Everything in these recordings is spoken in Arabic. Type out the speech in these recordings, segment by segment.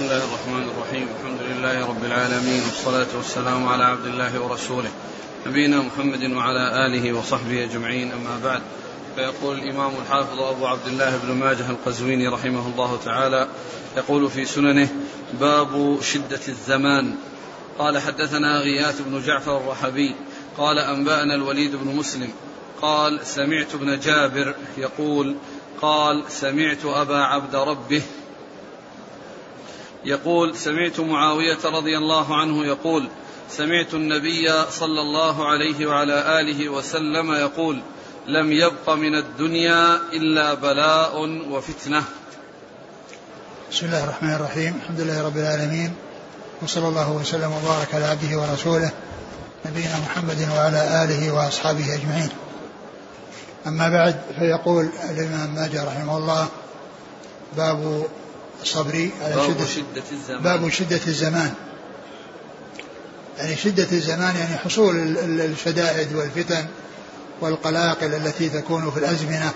بسم الله الرحمن الرحيم. الحمد لله رب العالمين والصلاة والسلام على عبد الله ورسوله نبينا محمد وعلى آله وصحبه أجمعين. أما بعد فيقول الإمام الحافظ أبو عبد الله بن ماجه القزويني رحمه الله تعالى يقول في سننه باب شدة الزمان قال حدثنا غياث بن جعفر الرحبي قال أنبأنا الوليد بن مسلم قال سمعت ابن جابر يقول قال سمعت أبا عبد ربه يقول سمعت معاوية رضي الله عنه يقول سمعت النبي صلى الله عليه وعلى آله وسلم يقول لم يبق من الدنيا إلا بلاء وفتنة. بسم الله الرحمن الرحيم. الحمد لله رب العالمين. وصلى الله وسلم وبارك على عبده ورسوله نبينا محمد وعلى آله وأصحابه أجمعين. أما بعد فيقول الإمام ماجه رحمه الله باب الصبر على باب شدة, شدة الزمان. باب شدة الزمان. يعني شدة الزمان يعني حصول ال- ال- الشدائد والفتن والقلاقل التي تكون في الأزمنة.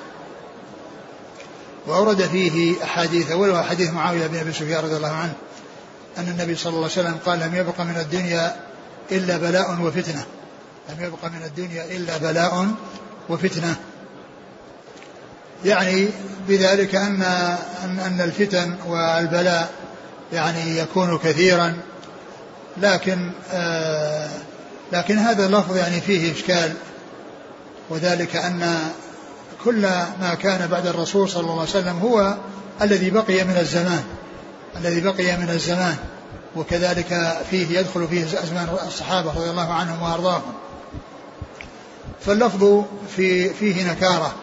وأورد فيه أحاديث أولها حديث معاوية بن أبي سفيان رضي الله عنه أن النبي صلى الله عليه وسلم قال لم يبق من الدنيا إلا بلاء وفتنة. لم يبق من الدنيا إلا بلاء وفتنة. يعني بذلك أن أن الفتن والبلاء يعني يكون كثيرا. لكن آه لكن هذا اللفظ يعني فيه إشكال وذلك أن كل ما كان بعد الرسول صلى الله عليه وسلم هو الذي بقي من الزمان الذي بقي من الزمان وكذلك فيه يدخل فيه أزمان الصحابة رضي الله عنهم وأرضاهم. فاللفظ في فيه نكارة.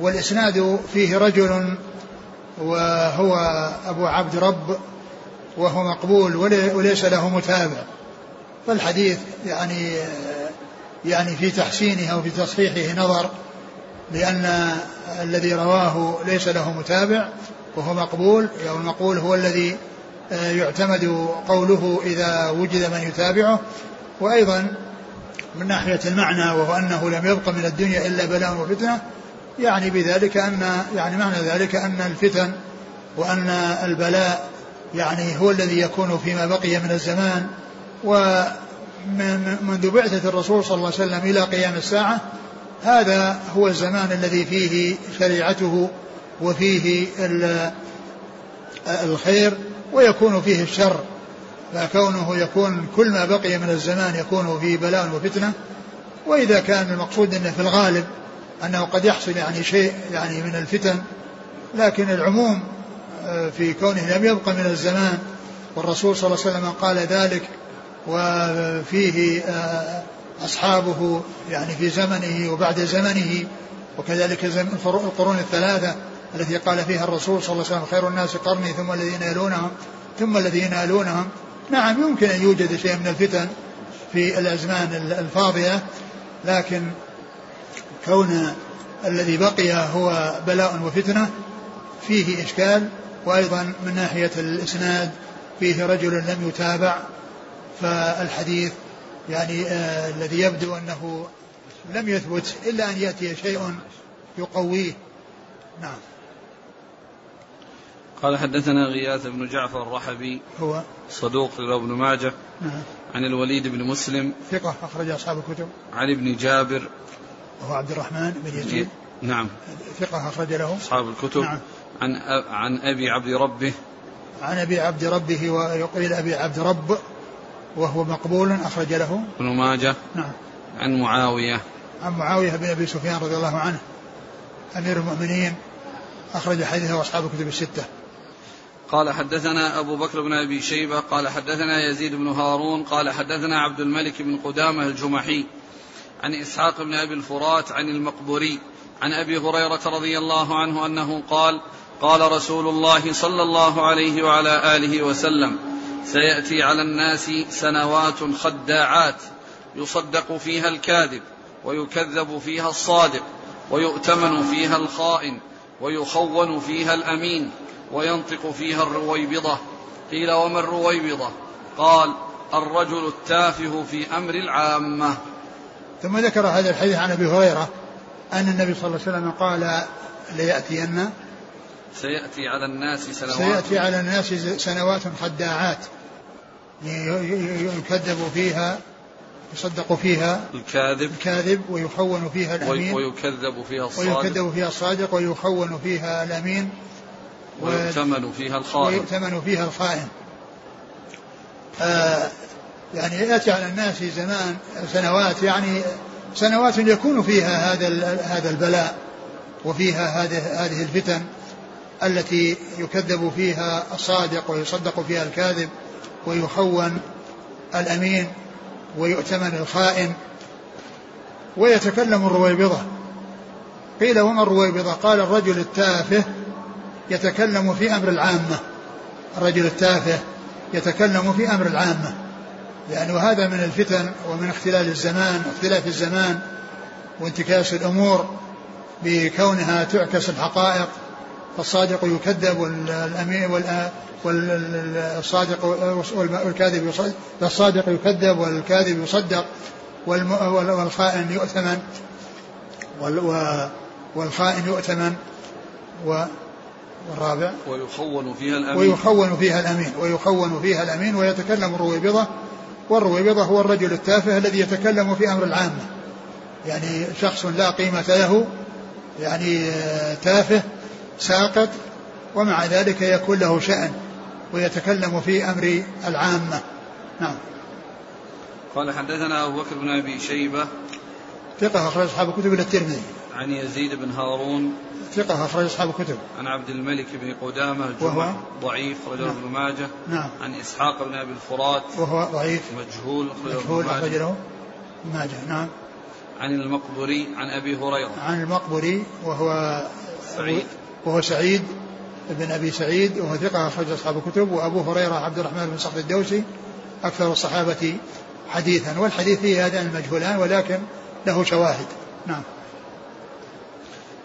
والإسناد فيه رجل وهو أبو عبد رب وهو مقبول ولي- وليس له متابع. فالحديث يعني يعني في تحسينه أو في تصحيحه نظر لأن الذي رواه ليس له متابع وهو مقبول أو المقبول هو الذي يعتمد قوله إذا وجد من يتابعه. وأيضا من ناحية المعنى وهو أنه لم يبق من الدنيا إلا بلاء وفتنة يعني بذلك أن يعني معنى ذلك أن الفتن وأن البلاء يعني هو الذي يكون فيما بقي من الزمان ومنذ بعثة الرسول صلى الله عليه وسلم إلى قيام الساعة هذا هو الزمان الذي فيه شريعته وفيه ال- الخير ويكون فيه الشر. فكونه يكون كل ما بقي من الزمان يكون فيه بلاء وفتنة وإذا كان المقصود أنه في الغالب أنه قد يحصل يعني شيء يعني من الفتن لكن العموم آه، في كونه لم يبق من الزمان والرسول صلى الله عليه وسلم قال ذلك وفيه آه، أصحابه يعني في زمنه وبعد زمنه وكذلك القرون الثلاثة التي قال فيها الرسول صلى الله عليه وسلم خير الناس قرني ثم الذين يلونهم ثم الذين يلونهم. نعم يمكن أن يوجد شيء من الفتن في الأزمان الفاضية لكن كون الذي بقي هو بلاء وفتنة فيه إشكال وأيضا من ناحية الإسناد فيه رجل لم يتابع فالحديث يعني آه الذي يبدو أنه لم يثبت إلا أن يأتي شيء يقويه. نعم. قال حدثنا غياث بن جعفر الرحبي هو صدوق رواه ابن ماجه نعم. عن الوليد بن مسلم ثقة أخرج أصحاب الكتب. عن ابن جابر وهو عبد الرحمن بن يزيد. نعم. ثقة أخرج له. أصحاب الكتب. نعم. عن عن أبي عبد ربه. عن أبي عبد ربه ويقيل أبي عبد رب وهو مقبول أخرج له. ابن ماجه. نعم. عن معاوية. عن معاوية بن أبي سفيان رضي الله عنه. أمير المؤمنين. أخرج حديثه أصحاب الكتب الستة. قال حدثنا أبو بكر بن أبي شيبة. قال حدثنا يزيد بن هارون. قال حدثنا عبد الملك بن قدامة الجمحي. عن إسحاق بن أبي الفرات عن المقبوري عن أبي هريرة رضي الله عنه أنه قال قال رسول الله صلى الله عليه وعلى آله وسلم سيأتي على الناس سنوات خداعات يصدق فيها الكاذب ويكذب فيها الصادق ويؤتمن فيها الخائن ويخون فيها الأمين وينطق فيها الرويبضة. قيل وما الرويبضة؟ قال الرجل التافه في أمر العامة. ثم ذكر هذا الحديث عن أبي هريرة أن النبي صلى الله عليه وسلم قال لياتين سيأتي على الناس سنوات. سيأتي على الناس سنوات خداعات. يكذب فيها يصدق فيها الكاذب. الكاذب ويخون فيها الأمين. ويكذب فيها الصادق. ويكذب فيها الصادق ويخون فيها الأمين. ويؤتمن فيها الخائن. ويؤتمن فيها الخائن. آه يعني يأتي على الناس زمان سنوات يعني سنوات يكون فيها هذا هذا البلاء وفيها هذه هذه الفتن التي يكذب فيها الصادق ويصدق فيها الكاذب ويخون الأمين ويؤتمن الخائن ويتكلم الرويبضة. قيل وما الرويبضة؟ قال الرجل التافه يتكلم في أمر العامة. الرجل التافه يتكلم في أمر العامة. لأنه هذا من الفتن ومن اختلال الزمان واختلاف الزمان وانتكاس الأمور بكونها تعكس الحقائق. فالصادق يكذب والأمين والصادق والكاذب يصدق الصادق يكذب والكاذب يصدق والخائن يؤتمن. والخائن يؤتمن. والرابع. ويخون فيها الأمين. ويخون فيها الأمين. ويخون فيها الأمين ويتكلم الرويبضة والرويبضة هو الرجل التافه الذي يتكلم في أمر العامة. يعني شخص لا قيمة له يعني تافه ساقط ومع ذلك يكون له شأن ويتكلم في أمر العامة. نعم. قال حدثنا أبو بكر بن أبي شيبة ثقة أخرج أصحاب الكتب إلى الترمذي. عن يزيد بن هارون. ثقة أخرج أصحاب الكتب. عن عبد الملك بن قدامة وهو؟ ضعيف أخرجه نعم. ابن ماجه. نعم. عن إسحاق بن أبي الفرات. وهو ضعيف. مجهول مجهول ابن ماجه. أخرجه ماجه. نعم. عن المقبري عن أبي هريرة. عن المقبري وهو سعيد. وهو سعيد بن أبي سعيد وهو ثقة أخرج أصحاب الكتب. وأبو هريرة عبد الرحمن بن صخر الدوسي أكثر الصحابة حديثا. والحديث فيه هذان المجهولان ولكن له شواهد. نعم.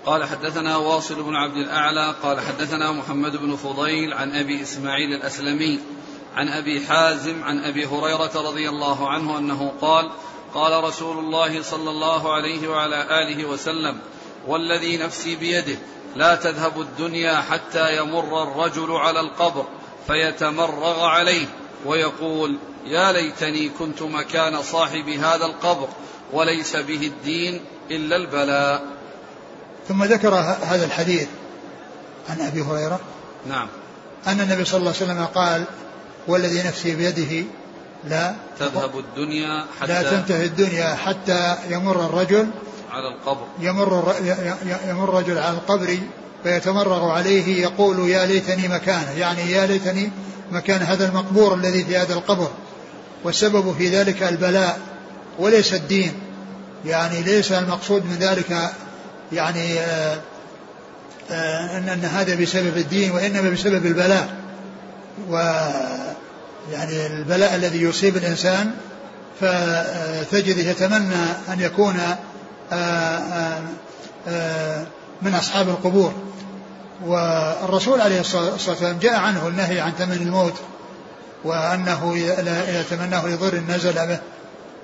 قال حدثنا واصل بن عبد الأعلى قال حدثنا محمد بن فضيل عن أبي إسماعيل الأسلمي عن أبي حازم عن أبي هريرة رضي الله عنه أنه قال قال رسول الله صلى الله عليه وعلى آله وسلم والذي نفسي بيده لا تذهب الدنيا حتى يمر الرجل على القبر فيتمرغ عليه ويقول يا ليتني كنت مكان صاحب هذا القبر وليس به الدين إلا البلاء. ثم ذكر هذا الحديث عن أبي هريرة. نعم. أن النبي صلى الله عليه وسلم قال والذي نفسي بيده لا تذهب الدنيا حتى لا تنتهي الدنيا حتى يمر الرجل على القبر. يمر يمر الرجل على القبر فيتمرغ عليه يقول يا ليتني مكانه. يعني يا ليتني مكان هذا المقبور الذي في هذا القبر. والسبب في ذلك البلاء. وليس الدين. يعني ليس المقصود من ذلك يعني آه، آه، أن, أن هذا بسبب الدين وإنما بسبب البلاء. و يعني البلاء الذي يصيب الإنسان فتجده يتمنى أن يكون من أصحاب القبور. والرسول عليه الصلاة والسلام جاء عنه النهي عن تمني الموت وأنه إذا تمناه يضر النزل به.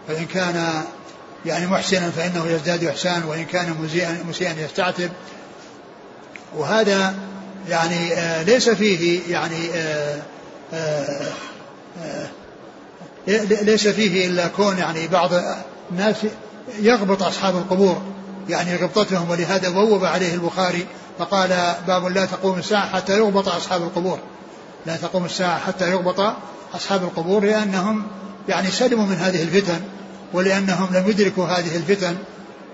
فإن كان يعني محسنا فإنه يزداد إحسان وإن كان مسيئا مسيئا يستعتب. وهذا يعني آه ليس فيه يعني آه آه ليس فيه إلا كون يعني بعض الناس يغبط أصحاب القبور يعني غبطتهم. ولهذا بوب عليه البخاري فقال باب لا تقوم الساعة حتى يغبط أصحاب القبور. لا تقوم الساعة حتى يغبط أصحاب القبور لأنهم يعني سلموا من هذه الفتن ولأنهم لم يدركوا هذه الفتن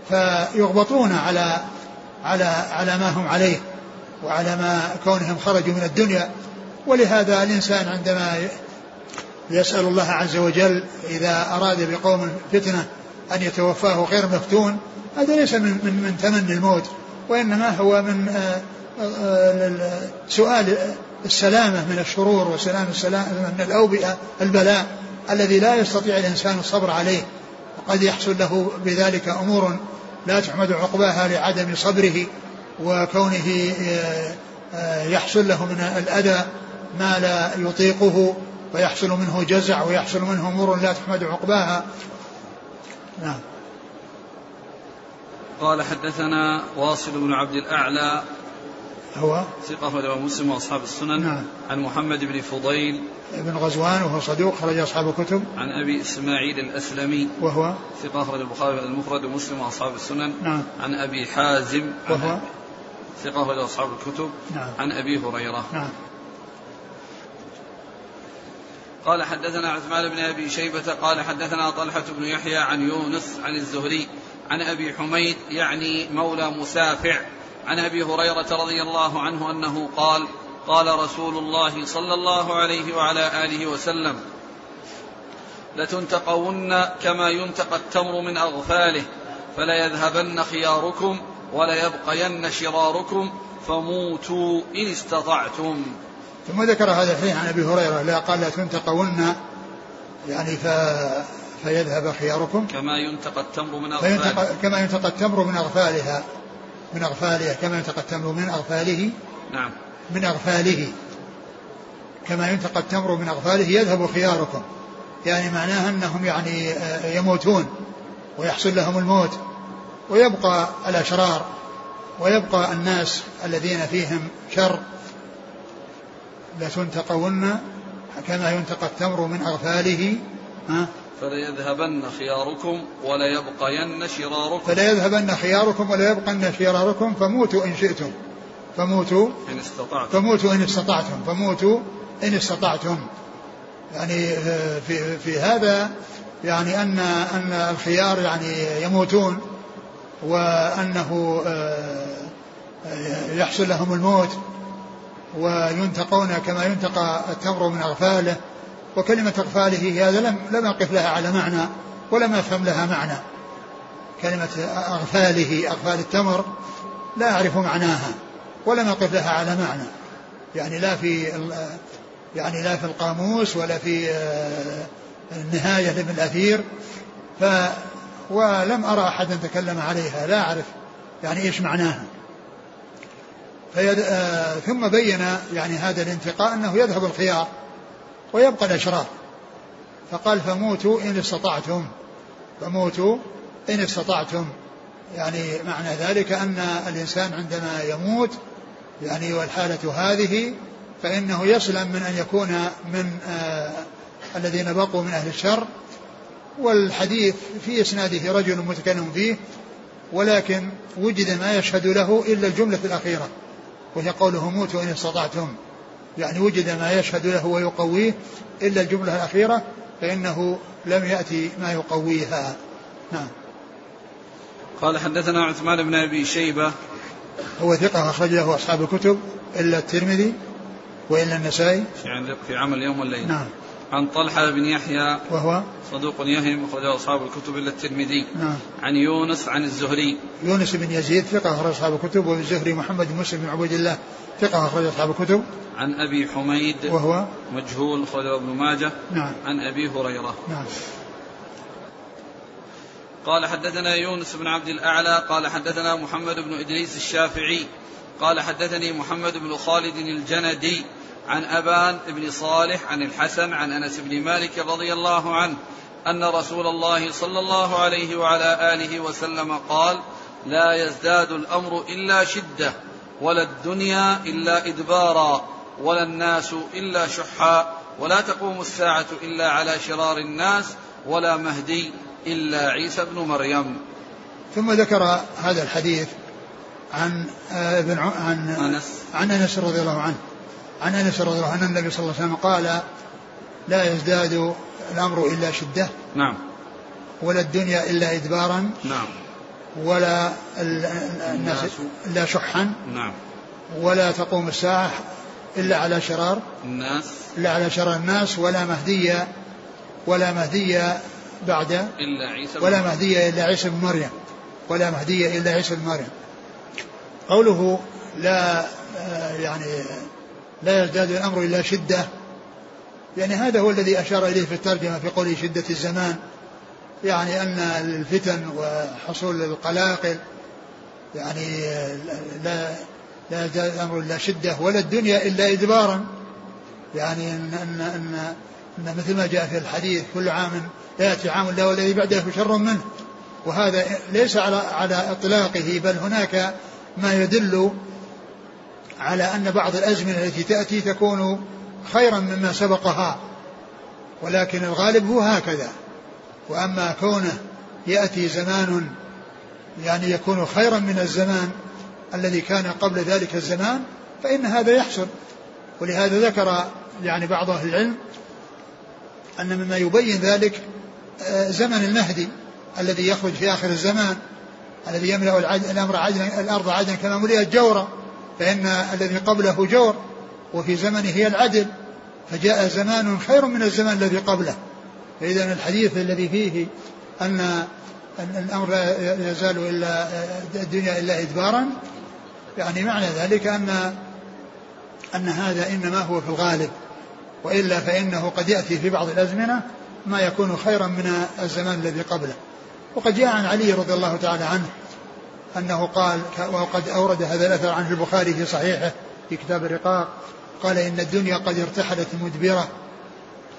فيغبطون على على على ما هم عليه وعلى ما كونهم خرجوا من الدنيا. ولهذا الإنسان عندما يسأل الله عز وجل إذا أراد بقوم فتنة أن يتوفاه غير مفتون هذا ليس من, من, من تمني الموت وإنما هو من آه، آه، سؤال السلامة من الشرور وسلام السلامة من الأوبئة البلاء. الذي لا يستطيع الإنسان الصبر عليه وقد يحصل له بذلك أمور لا تحمد عقباها لعدم صبره وكونه آه، يحصل له من الأذى ما لا يطيقه ويحصل منه جزع ويحصل منه أمور لا تحمد عقباها. نعم. قال حدثنا واصل بن عبد الأعلى هو ثقة أخرجه مسلم وأصحاب السنن. نعم. عن محمد بن فضيل. بن غزوان وهو صدوق خرج أصحاب الكتب. عن أبي إسماعيل الأسلمي. وهو ثقة أخرج البخاري المفرد ومسلم وأصحاب السنن. نعم. عن أبي حازم. وهو ثقة أخرج أصحاب الكتب. نعم. عن أبي هريرة. نعم. قال حدثنا عثمان بن أبي شيبة قال حدثنا طلحة بن يحيى عن يونس عن الزهري عن أبي حميد يعني مولى مسافع. عن أبي هريرة رضي الله عنه أنه قال قال رسول الله صلى الله عليه وعلى آله وسلم لتنتقون كما ينتقى التمر من أغفاله فليذهبن خياركم وليبقين شراركم فموتوا إن استطعتم. ثم ذكر هذا الحديث عن أبي هريرة لا قال لا تنتقون يعني ف فيذهب خياركم. كما ينتقى التمر من فينتقى كما ينتقى التمر من أغفالها. من اغفالها كما ينتقى التمر من أغفاله. نعم. من أغفاله. كما ينتقى التمر من أغفاله يذهب خياركم. يعني معناها أنهم يعني آه، يموتون ويحصل لهم الموت. ويبقى الأشرار ويبقى الناس الذين فيهم شر. لتنتقون كما ينتقى التمر من أغفاله ها؟ فليذهبن خياركم وليبقين شراركم. فليذهبن خياركم وليبقن شراركم. فموتوا إن شئتم. فموتوا إن استطعتم. فموتوا إن استطعتم. فموتوا إن استطعتم. يعني آه، في في هذا يعني أن أن الخيار يعني يموتون وأنه آه، يحصل لهم الموت وينتقون كما ينتقى التمر من أغفاله. وكلمة أغفاله هذا لم لم أقف لها على معنى ولم أفهم لها معنى. كلمة أغفاله أغفال التمر لا أعرف معناها ولم أقف لها على معنى. يعني لا في يعني لا في القاموس ولا في آه، النهاية لابن الأثير. ف ولم أرى أحدا تكلم عليها لا أعرف يعني إيش معناها. آه ثم بين يعني هذا الانتقاء أنه يذهب الخيار. ويبقى الأشرار. فقال فموتوا إن استطعتم. فموتوا إن استطعتم. يعني معنى ذلك أن الإنسان عندما يموت يعني والحالة هذه فإنه يسلم من أن يكون من آه الذين بقوا من أهل الشر. والحديث في إسناده رجل متكلم فيه ولكن وجد ما يشهد له إلا الجملة الأخيرة وهي قوله موتوا إن استطعتم. يعني وجد ما يشهد له ويقويه إلا الجملة الأخيرة فإنه لم يأتي ما يقويها. نعم. قال حدثنا عثمان بن أبي شيبة. هو ثقة أخرج له أصحاب الكتب إلا الترمذي وإلا النسائي. في عمل اليوم والليل. نعم. عن طلحة بن يحيى وهو صدوق يهم أخرجه أصحاب الكتب إلا الترمذي. نعم. عن يونس عن الزهري. يونس بن يزيد ثقة أخرج أصحاب الكتب والزهري محمد بن مسلم بن عبيد الله ثقة أخرج أصحاب الكتب. عن أبي حميد وهو مجهول أخرجه ابن ماجه. نعم. عن أبي هريرة. نعم. قال حدثنا يونس بن عبد الأعلى قال حدثنا محمد بن إدريس الشافعي قال حدثني محمد بن خالد الجندي عن أبان بن صالح عن الحسن عن أنس بن مالك رضي الله عنه أن رسول الله صلى الله عليه وعلى آله وسلم قال لا يزداد الأمر إلا شدة ولا الدنيا إلا إدبارا ولا الناس إلا شحا ولا تقوم الساعة إلا على شرار الناس ولا مهدي إلا عيسى بن مريم. ثم ذكر هذا الحديث عن آه، ابن عن أنس. عن أنس رضي الله عنه. عن أنس رضي الله عنه النبي صلى الله عليه وسلم قال لا يزداد الأمر إلا شدة نعم. ولا الدنيا إلا إدبارا نعم. ولا الناس إلا شحا نعم. ولا تقوم الساعة إلا على شرار. الناس. إلا على شرار الناس ولا مهدي ولا مهدي بعد إلا عيسى ولا مهدي إلا عيسى بن مريم. ولا مهدي إلا عيسى بن مريم. قوله لا آه، يعني لا يزداد الأمر إلا شدة. يعني هذا هو الذي أشار إليه في الترجمة في قوله شدة الزمان. يعني أن الفتن وحصول القلاقل يعني لا لا يزداد الأمر إلا شدة ولا الدنيا إلا إدبارا. يعني أن, أن, أن, أن مثل ما جاء في الحديث كل عام يأتي عام الله والذي بعده شر منه. وهذا ليس على على إطلاقه بل هناك ما يدل على أن بعض الأزمنة التي تأتي تكون خيرا مما سبقها ولكن الغالب هو هكذا. وأما كونه يأتي زمان يعني يكون خيرا من الزمان الذي كان قبل ذلك الزمان فإن هذا يحصل. ولهذا ذكر يعني بعض أهل العلم أن مما يبين ذلك آه، زمن المهدي الذي يخرج في آخر الزمان الذي يملأ الأمر عدلا الأرض عدلا كما ملئت جورا. فإن الذي قبله جور وفي زمنه هي العدل فجاء زمان خير من الزمان الذي قبله. فإذا الحديث الذي فيه أن الأمر لا يزال إلا الدنيا إلا إدبارا يعني معنى ذلك أن أن هذا إنما هو في الغالب. وإلا فإنه قد يأتي في بعض الأزمنة ما يكون خيرا من الزمان الذي قبله. وقد جاء عن علي رضي الله تعالى عنه أنه قال وقد أورد هذا الأثر عنه البخاري في صحيحه في كتاب الرقاق قال إن الدنيا قد ارتحلت مدبرة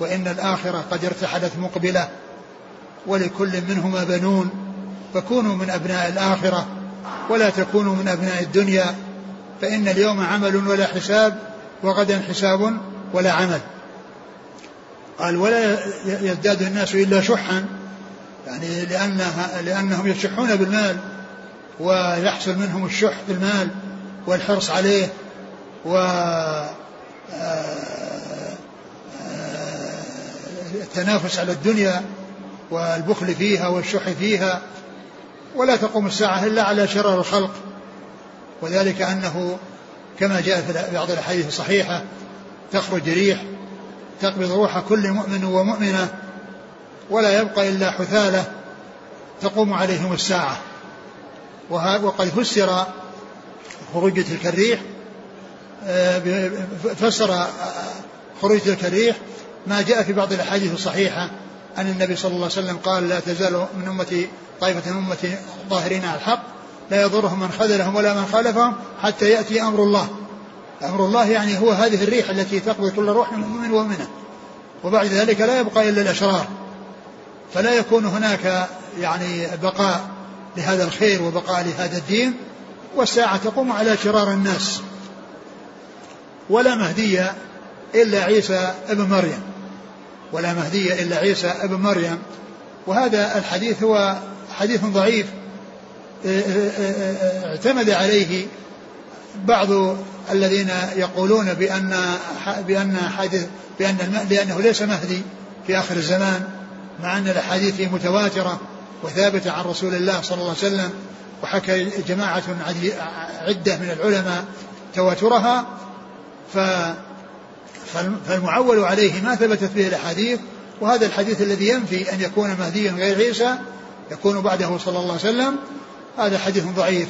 وإن الآخرة قد ارتحلت مقبلة ولكل منهما بنون فكونوا من أبناء الآخرة ولا تكونوا من أبناء الدنيا فإن اليوم عمل ولا حساب وغدا حساب ولا عمل. قال ولا يزداد الناس إلا شحا يعني لأنها لأنهم يشحون بالمال. ويحصل منهم الشح بالمال والحرص عليه و التنافس على الدنيا والبخل فيها والشح فيها. ولا تقوم الساعة إلا على شرار الخلق. وذلك أنه كما جاء في بعض الأحاديث الصحيحة تخرج ريح تقبض روح كل مؤمن ومؤمنة ولا يبقى إلا حثالة تقوم عليهم الساعة. وقد فسر خروج تلك الريح آه، فسر خروج تلك الريح ما جاء في بعض الأحاديث الصحيحة أن النبي صلى الله عليه وسلم قال لا تزال من أمتي طائفة من أمتي ظاهرين على الحق لا يضرهم من خذلهم ولا من خالفهم حتى يأتي أمر الله. أمر الله يعني هو هذه الريح التي تقضي كل روح من مؤمن ومؤمنة. وبعد ذلك لا يبقى إلا الأشرار. فلا يكون هناك يعني بقاء لهذا الخير وبقاء لهذا الدين والساعة تقوم على شرار الناس. ولا مهدي إلا عيسى ابن مريم. ولا مهدي إلا عيسى ابن مريم. وهذا الحديث هو حديث ضعيف اعتمد عليه بعض الذين يقولون بأن بأن حديث بأن لأنه ليس مهدي في آخر الزمان مع أن الأحاديث متواترة. وثابتة عن رسول الله صلى الله عليه وسلم وحكى جماعة عدة من العلماء تواترها ف فالمعول عليه ما ثبتت به الأحاديث وهذا الحديث الذي ينفي أن يكون مهديا غير عيسى يكون بعده صلى الله عليه وسلم. هذا حديث ضعيف.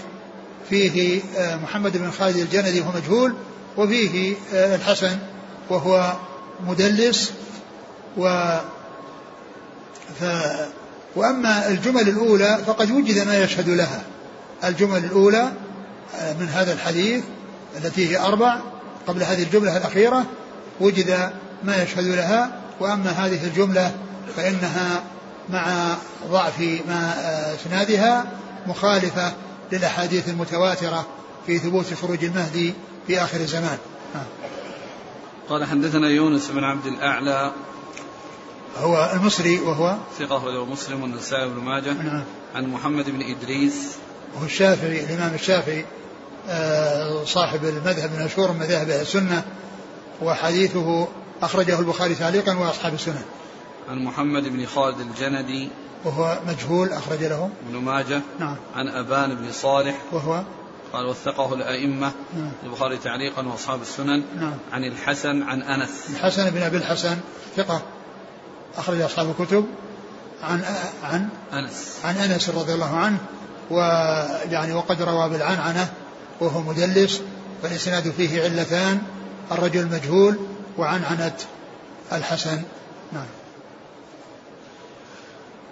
فيه آه، محمد بن خالد الجندي وهو مجهول وفيه آه، الحسن وهو مدلس و ف وأما الجمل الأولى فقد وجد ما يشهد لها. الجمل الأولى آه، من هذا الحديث التي هي أربع قبل هذه الجملة الأخيرة وجد ما يشهد لها. وأما هذه الجملة فإنها مع ضعف ما آه، إسنادها مخالفة للأحاديث المتواترة في ثبوت خروج المهدي في آخر الزمان. قال حدثنا يونس بن عبد الأعلى هو المصري وهو ثقة له مسلم والنسائي بن ماجه. نعم. عن محمد بن إدريس. وهو الشافعي الإمام الشافعي آه، صاحب المذهب المشهور من مذاهب السنة وحديثه أخرجه البخاري تعليقا وأصحاب السنن عن محمد بن خالد الجندي. وهو مجهول أخرج له. ابن ماجه. نعم. عن أبان بن صالح. وهو قال وثقه الأئمة. نعم. البخاري تعليقا وأصحاب السنن. نعم. عن الحسن عن أنس. الحسن بن أبي الحسن ثقة. أخرج أصحاب الكتب عن عن أنس. عن أنس رضي الله عنه ويعني وقد روى بالعنعنة وهو مدلس فالإسناد فيه علتان الرجل المجهول وعنعنة الحسن. نعم.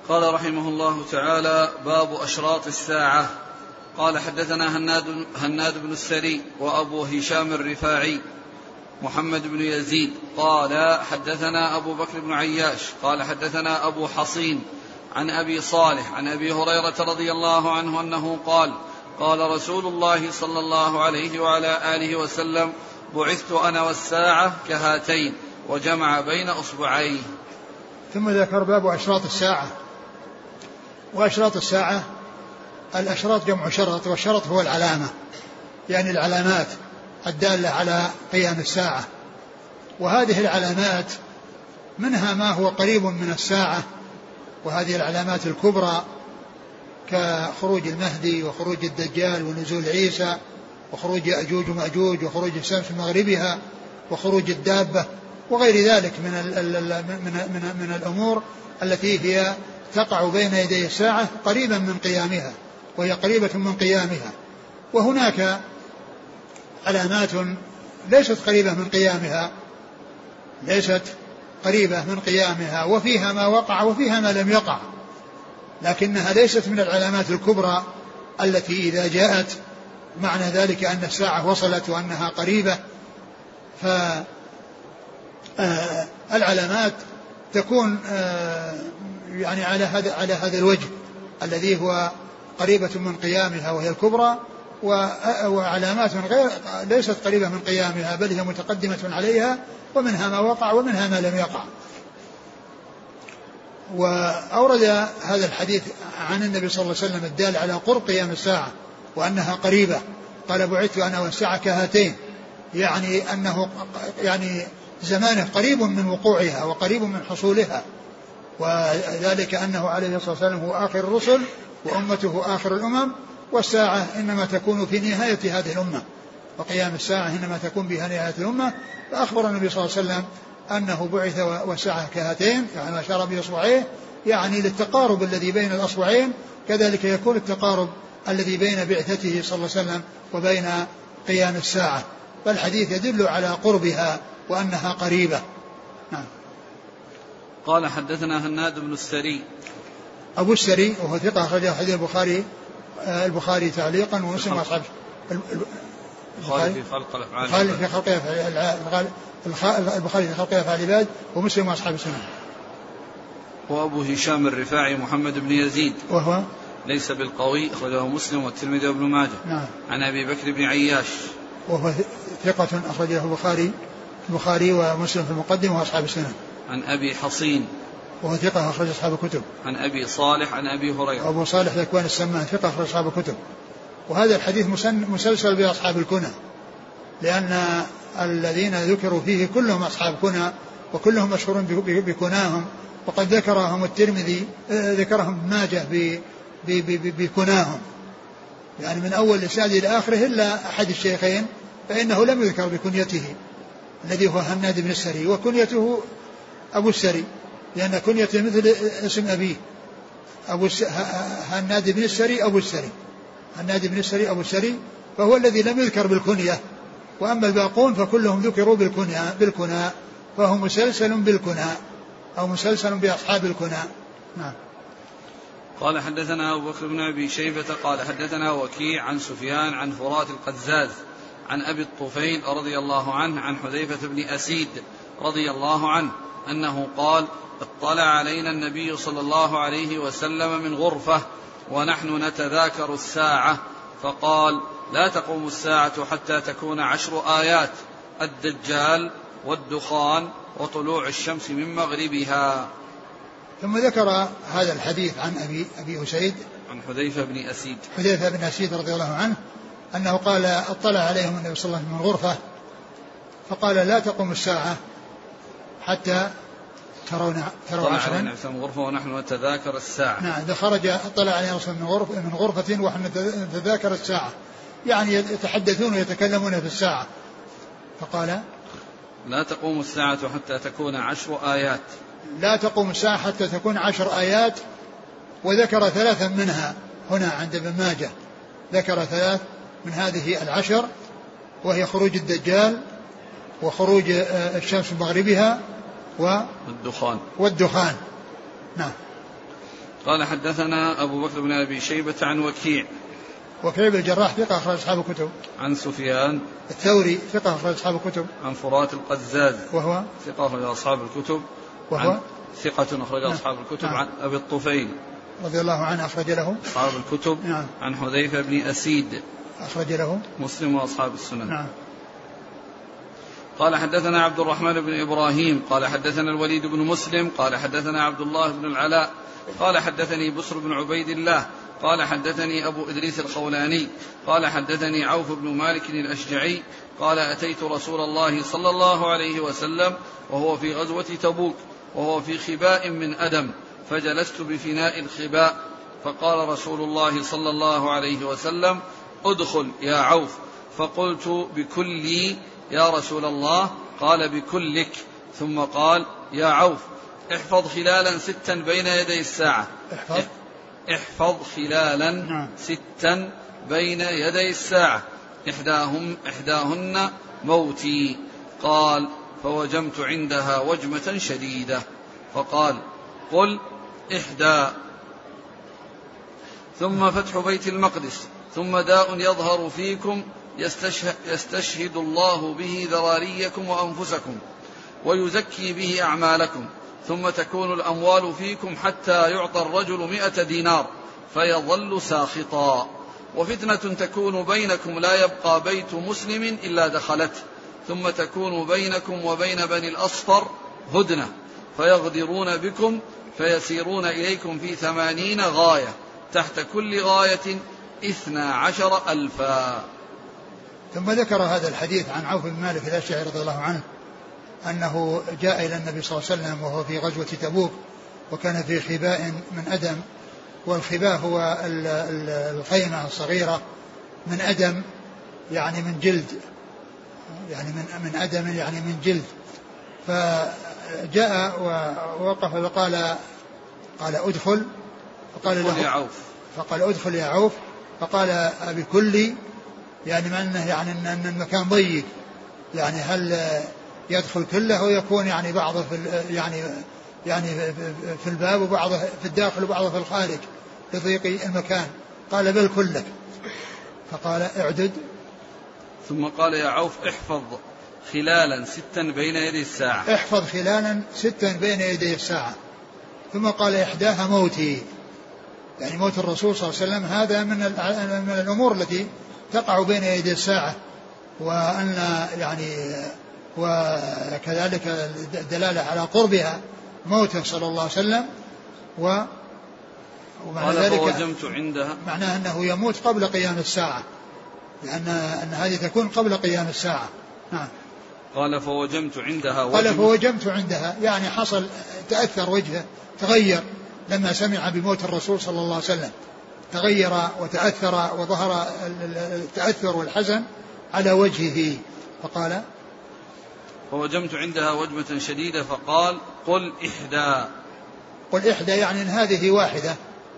قال رحمه الله تعالى باب أشراط الساعة. قال حدثنا هناد, هناد بن السري وأبو هشام الرفاعي محمد بن يزيد قال حدثنا أبو بكر بن عياش قال حدثنا أبو حصين عن أبي صالح عن أبي هريرة رضي الله عنه أنه قال قال رسول الله صلى الله عليه وعلى آله وسلم بعثت أنا والساعة كهاتين وجمع بين أصبعيه. ثم ذكر باب أشراط الساعة. وأشراط الساعة الأشراط جمع شرط والشرط هو العلامة. يعني العلامات. الدالة على قيام الساعة. وهذه العلامات منها ما هو قريب من الساعة وهذه العلامات الكبرى كخروج المهدي وخروج الدجال ونزول عيسى وخروج يأجوج ومأجوج وخروج الشمس من مغربها وخروج الدابة وغير ذلك من من من, من الأمور التي هي تقع بين يدي الساعة قريبا من قيامها وهي قريبة من قيامها. وهناك علامات ليست قريبة من قيامها. ليست قريبة من قيامها. وفيها ما وقع وفيها ما لم يقع. لكنها ليست من العلامات الكبرى التي إذا جاءت معنى ذلك أن الساعة وصلت وأنها قريبة. فالعلامات آه، تكون آه، يعني على هذا على هذا الوجه الذي هو قريبة من قيامها وهي الكبرى. وعلامات غير ليست قريبة من قيامها بل هي متقدمة عليها ومنها ما وقع ومنها ما لم يقع. وأورد هذا الحديث عن النبي صلى الله عليه وسلم الدال على قرب قيام الساعة وأنها قريبة. قال بعثت أنا والساعة كهاتين يعني أنه يعني زمانه قريب من وقوعها وقريب من حصولها. وذلك أنه عليه الصلاة والسلام هو آخر الرسل وأمته آخر الأمم والساعة إنما تكون في نهاية هذه الأمة وقيام الساعة إنما تكون بها نهاية الأمة. فأخبر النبي صلى الله عليه وسلم أنه بعث والساعة كهاتين يعني أشار بإصبعيه يعني للتقارب الذي بين الأصبعين. كذلك يكون التقارب الذي بين بعثته صلى الله عليه وسلم وبين قيام الساعة. فالحديث يدل على قربها وأنها قريبة. نعم. قال حدثنا هناد بن السري. أبو السري وهو ثقة أخرجه حديث البخاري. البخاري تعليقا ومسلم وأصحاب البخاري في خلق الأفعال البخاري في خلق أفعال البخاري في خلق أفعال العباد ومسلم وأصحاب السنن وأبو هشام الرفاعي محمد بن يزيد. وهو؟ ليس بالقوي أخرجه مسلم والترمذي وابن ماجه. نعم. عن أبي بكر بن عياش. وهو ثقة أخرجه البخاري البخاري ومسلم في المقدمة وأصحاب السنن عن أبي حصين. وهو ثقة أخرج أصحاب الكتب. عن أبي صالح عن أبي هريرة. أبو صالح ذكوان السمان ثقة أخرج أصحاب الكتب. وهذا الحديث مسلسل بأصحاب الكنى لأن الذين ذكروا فيه كلهم أصحاب كنى وكلهم مشهورون بكناهم. وقد ذكرهم الترمذي آه، ذكرهم ماجه بكناهم. يعني من أول الإسناد إلى آخره إلا أحد الشيخين فإنه لم يذكر بكنيته الذي هو هناد بن السري. وكنيته أبو السري. لأن كنيته مثل اسم أبيه. أبو هناد بن السري أبو السري. هناد بن السري أبو السري. فهو الذي لم يذكر بالكنية. وأما الباقون فكلهم ذكروا بالكنية بالكنى. فهو مسلسل بالكنى. أو مسلسل بأصحاب الكنى. نعم. قال حدثنا أبو بكر بن أبي شيبة قال حدثنا وكيع عن سفيان عن فرات القزاز عن أبي الطفيل رضي الله عنه عن حذيفة بن أسيد رضي الله عنه أنه قال اطلع علينا النبي صلى الله عليه وسلم من غرفة ونحن نتذاكر الساعة. فقال لا تقوم الساعة حتى تكون عشر آيات الدجال والدخان وطلوع الشمس من مغربها. ثم ذكر هذا الحديث عن أبي أبي أسيد عن حذيفة بن أسيد. حذيفة بن أسيد رضي الله عنه أنه قال اطلع عليهم النبي صلى الله عليه وسلم من غرفة فقال لا تقوم الساعة. حتى ترون ترون عشرا من غرفة ونحن نتذاكر الساعة. نعم إذا خرج اطلع عليه الرسول من غرفة من غرفة ونحن نتذاكر الساعة. يعني يتحدثون ويتكلمون في الساعة. فقال لا تقوم الساعة حتى تكون عشر آيات. لا تقوم الساعة حتى تكون عشر آيات وذكر ثلاثا منها هنا عند ابن ماجه. ذكر ثلاث من هذه العشر وهي خروج الدجال وخروج آه، الشمس من مغربها و والدخان. والدخان. نعم. قال حدثنا أبو بكر بن أبي شيبة عن وكيع. وكيع بن الجراح ثقة أخرج أصحاب الكتب. عن سفيان. الثوري ثقة أخرج أصحاب الكتب. عن فرات القزاز. وهو؟ ثقة أخرج أصحاب الكتب. وهو؟ ثقة أخرج نعم. أصحاب الكتب. نعم. عن أبي الطفيل. رضي الله عنه أخرج له. أصحاب الكتب. نعم. عن حذيفة بن أسيد. أخرج له. مسلم وأصحاب السنن. نعم. قال حدثنا عبد الرحمن بن إبراهيم قال حدثنا الوليد بن مسلم قال حدثنا عبد الله بن العلاء قال حدثني بسر بن عبيد الله قال حدثني أبو إدريس الخولاني قال حدثني عوف بن مالك الأشجعي قال أتيت رسول الله صلى الله عليه وسلم وهو في غزوة تبوك وهو في خباء من أدم فجلست بفناء الخباء فقال رسول الله صلى الله عليه وسلم ادخل يا عوف. فقلت بكلي يا رسول الله قال بكلك ثم قال يا عوف احفظ خلالا ستا بين يدي الساعة. احفظ. احفظ خلالا نعم. ستا بين يدي الساعة. إحداهم إحداهن موتي. قال فوجمت عندها وجمة شديدة. فقال قل إحدى. ثم فتح بيت المقدس. ثم داء يظهر فيكم يستشهد, الله به ذراريكم وأنفسكم ويزكي به أعمالكم ثم تكون الأموال فيكم حتى يعطى الرجل مئة دينار فيظل ساخطا. وفتنة تكون بينكم لا يبقى بيت مسلم إلا دخلته ثم تكون بينكم وبين بني الأصفر هدنة فيغدرون بكم فيسيرون إليكم في ثمانين غاية تحت كل غاية اثنا عشر ألفا. ثم ذكر هذا الحديث عن عوف بن مالك الأشعري رضي الله عنه أنه جاء إلى النبي صلى الله عليه وسلم وهو في غزوة تبوك وكان في خباء من أدم والخباء هو الخيمة الصغيرة من أدم يعني من جلد يعني من من أدم يعني من جلد. فجاء ووقف وقال قال أدخل فقال له يا عوف. فقال أدخل يا عوف فقال أبكل يعني ما أنه يعني أن المكان ضيق. يعني هل يدخل كله ويكون يعني بعضه في يعني يعني في الباب وبعضه في الداخل وبعضه في الخارج لضيق المكان؟ قال بل كلك. فقال اعدد. ثم قال يا عوف احفظ خلالا ستا بين يدي الساعة. احفظ خلالا ستا بين يدي الساعة. ثم قال إحداها موتي. يعني موت الرسول صلى الله عليه وسلم هذا من من الأمور التي تقع بين يدي الساعة وأن يعني وكذلك الدلالة على قربها موته صلى الله عليه وسلم و ومعنى ذلك فوجمت عندها. معناه أنه يموت قبل قيام الساعة لأن أن هذه تكون قبل قيام الساعة. نعم. قال فوجمت عندها قال فوجمت عندها يعني حصل تأثر وجهه تغير لما سمع بموت الرسول صلى الله عليه وسلم. تغير وتأثر وظهر التأثر والحزن على وجهه. فقال فوجمت عندها وجمة شديدة فقال قل إحدى. قل إحدى يعني إن هذه واحدة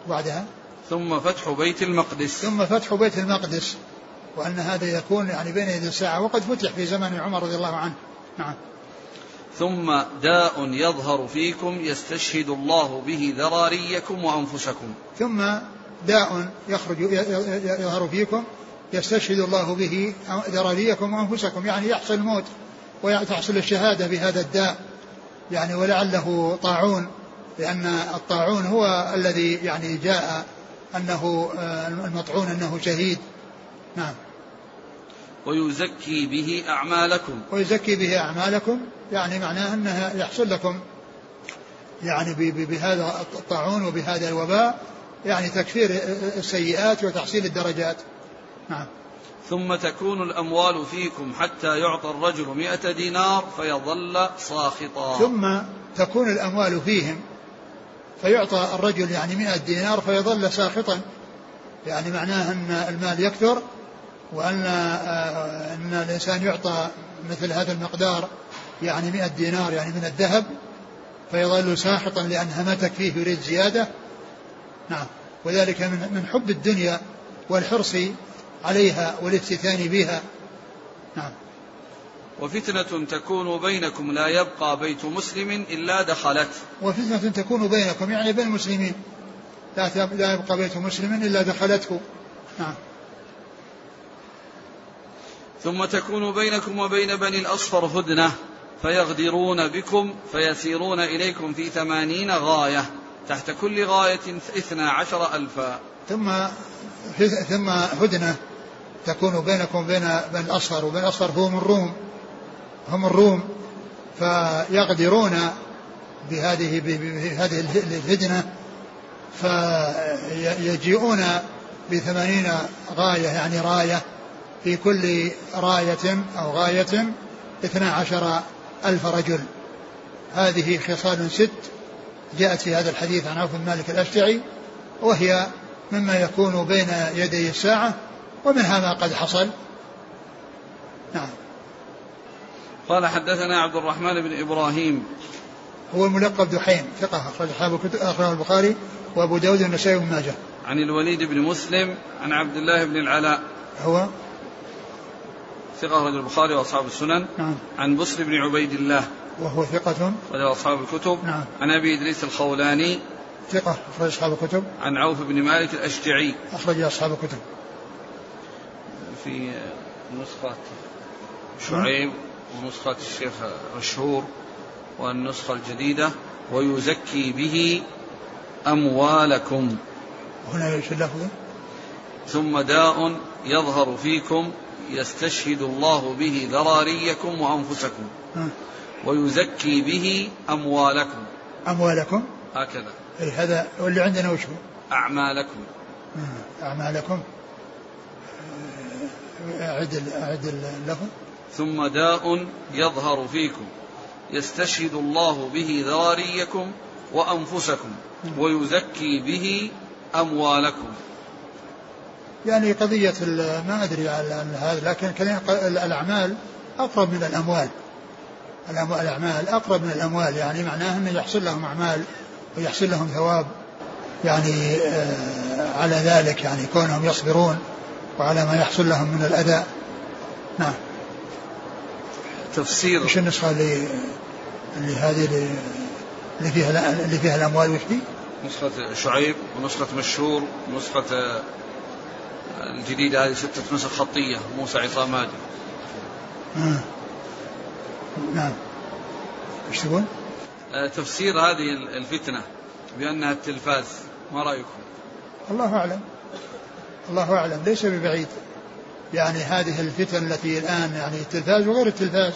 بعدها. ثم فتح بيت المقدس. ثم فتح بيت المقدس. وأن هذا يكون يعني بين يدي الساعة وقد فتح في زمن عمر رضي الله عنه. نعم. ثم داء يظهر فيكم يستشهد الله به ذراريكم وأنفسكم. ثم داء يخرج يظهر فيكم يستشهد الله به ذراريكم وأنفسكم يعني يحصل الموت وتحصل الشهادة بهذا الداء. يعني ولعله طاعون لأن الطاعون هو الذي يعني جاء أنه آه، المطعون أنه شهيد. نعم. ويزكي به أعمالكم. ويزكي به أعمالكم يعني معناه أنها يحصل لكم. يعني بهذا الطاعون وبهذا الوباء يعني تكفير السيئات وتحصيل الدرجات. نعم. ثم تكون الأموال فيكم حتى يعطى الرجل مئة دينار فيظل ساخطا. ثم تكون الأموال فيهم فيعطى الرجل يعني مئة دينار فيظل ساخطا. يعني معناه أن المال يكثر وأن آه، أن الإنسان يعطى مثل هذا المقدار يعني مئة دينار يعني من الذهب فيظل ساخطا لأن همتك فيه يريد زيادة. نعم. وذلك من من حب الدنيا والحرص عليها والافتتان بها. نعم. وفتنة تكون بينكم لا يبقى بيت مسلم إلا دخلت. وفتنة تكون بينكم يعني بين المسلمين. لا لا يبقى بيت مسلم إلا دخلته نعم. ثم تكون بينكم وبين بني الأصفر هدنة فيغدرون بكم فيسيرون إليكم في ثمانين غاية. تحت كل غاية اثنا عشر ألفا. ثم ثم هدنة تكون بينكم وبين بين الأصفر وبين الأصفر هم الروم هم الروم فيقدرون بهذه بهذه الهدنة فيجيئون بثمانين غاية يعني راية في كل راية أو غاية اثنا عشر ألف رجل. هذه خصال ست جاءت في هذا الحديث عن عوف بن مالك الأشجعي وهي مما يكون بين يدي الساعة ومنها ما قد حصل نعم قال حدثنا عبد الرحمن بن إبراهيم هو الملقب دحيم ثقة أخرج أصحاب الكتب أخرجه البخاري وأبو داود والنسائي وابن ماجه. عن الوليد بن مسلم عن عبد الله بن العلاء. هو ثقة أخرج البخاري وأصحاب السنن. نعم. عن بسر بن عبيد الله. وهو ثقة. أخرج أصحاب الكتب. نعم. عن أبي إدريس الخولاني. ثقة أخرج أصحاب الكتب. عن عوف بن مالك الأشجعي. أخرج أصحاب الكتب. في نسخة شعيب ونسخة الشيخ مشهور والنسخة الجديدة ويزكي به أموالكم هنا إيش اللفظ؟ ثم داء يظهر فيكم يستشهد الله به ذراريكم وأنفسكم ويزكي به أموالكم. أموالكم؟ هكذا. أي هذا واللي عندنا وش هو؟ أعمالكم. أعمالكم. أعد أعد اللفظ ثم داء يظهر فيكم. يستشهد الله به ذراريكم وأنفسكم. ويزكي به أموالكم. يعني قضية ما أدري على هذا لكن الأعمال أقرب من الأموال. الأعمال أقرب من الأموال يعني معناه أنه يحصل لهم أعمال ويحصل لهم ثواب يعني آه، على ذلك يعني كونهم يصبرون وعلى ما يحصل لهم من الأذى نعم تفسير إيش النسخة اللي اللي هذه اللي فيها اللي فيها الأموال وش دي؟ نسخة شعيب ونسخة مشهور ونسخة الجديدة هذه ستة نسخ خطية موسى عصام هادي آه. نعم. إيش تقول؟ آه، تفسير هذه الفتنة بأنها التلفاز ما رأيكم؟ الله أعلم. الله أعلم. ليس ببعيد. يعني هذه الفتن التي الآن يعني التلفاز وغير التلفاز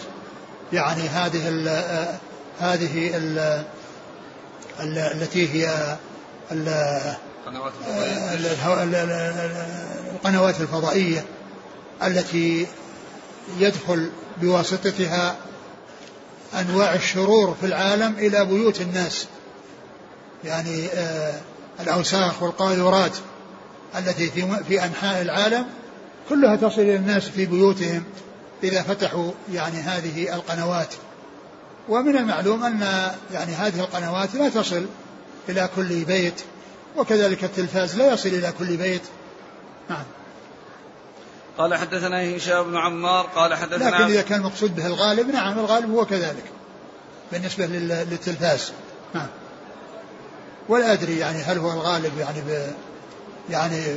يعني هذه ال آه، هذه ال التي هي القنوات الفضائية التي يدخل بواسطتها أنواع الشرور في العالم إلى بيوت الناس. يعني آه، الأوساخ والقاذورات التي في في أنحاء العالم كلها تصل إلى الناس في بيوتهم إذا فتحوا يعني هذه القنوات. ومن المعلوم أن يعني هذه القنوات لا تصل إلى كل بيت وكذلك التلفاز لا يصل إلى كل بيت. نعم. قال حدثنا هشام بن عمار قال حدثنا لكن إذا كان المقصود به الغالب نعم الغالب هو كذلك بالنسبة للتلفاز. نعم. ولا أدري يعني هل هو الغالب يعني ب يعني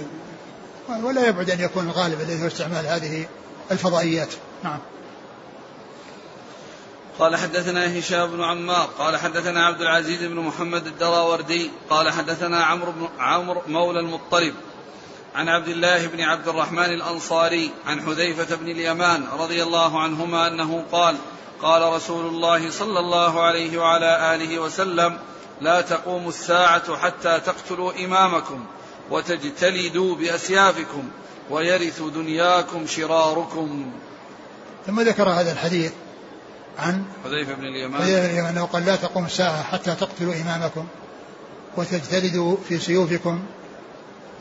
ولا يبعد أن يكون الغالب الذي هو استعمال هذه الفضائيات. نعم. قال حدثنا هشام بن عمار قال حدثنا عبد العزيز بن محمد الدراوردي قال حدثنا عمرو بن عمرو مولى المطلب عن عبد الله بن عبد الرحمن الأنصاري عن حذيفة بن اليمان رضي الله عنهما أنه قال قال رسول الله صلى الله عليه وعلى آله وسلم لا تقوم الساعة حتى تقتلوا إمامكم وتجتلدوا بأسيافكم ويرث دنياكم شراركم. ثم ذكر هذا الحديث عن حذيفة بن اليمان. حذيفة بن اليمان أنه قال لا تقوم الساعة حتى تقتلوا إمامكم وتجتلدوا في سيوفكم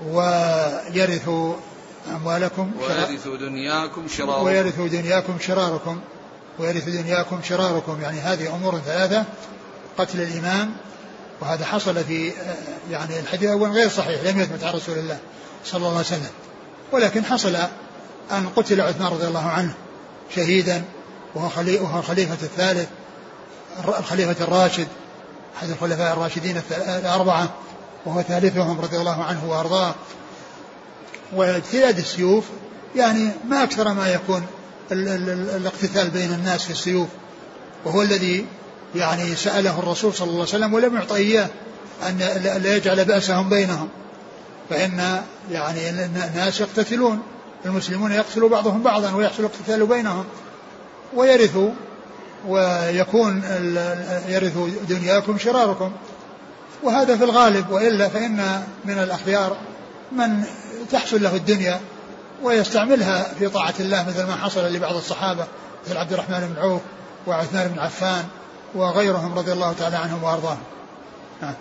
ويرثوا أموالكم ويرثوا دنياكم شراركم. ويرثوا دنياكم شراركم. ويرث دنياكم شراركم. يعني هذه أمور ثلاثة. قتل الإمام. وهذا حصل في يعني الحديث الأول غير صحيح لم يثبت عن رسول الله صلى الله عليه وسلم. ولكن حصل أن قتل عثمان رضي الله عنه شهيدا وهو وهو الخليفة الثالث الخليفة الراشد أحد الخلفاء الراشدين الأربعة. وهو ثالثهم رضي الله عنه وأرضاه. واجتياد السيوف يعني ما أكثر ما يكون الاقتتال بين الناس في السيوف. وهو الذي يعني سأله الرسول صلى الله عليه وسلم ولم يعطى إياه أن لا يجعل بأسهم بينهم. فإن يعني الناس يقتتلون المسلمون يقتل بعضهم بعضا ويحصل اقتتال بينهم. ويرثوا ويكون يرث دنياكم شراركم. وهذا في الغالب وإلا فإن من الأخيار من تحصل له الدنيا ويستعملها في طاعة الله مثل ما حصل لبعض الصحابة مثل عبد الرحمن بن عوف وعثمان بن عفان وغيرهم رضي الله تعالى عنهم وأرضاهم. نعم.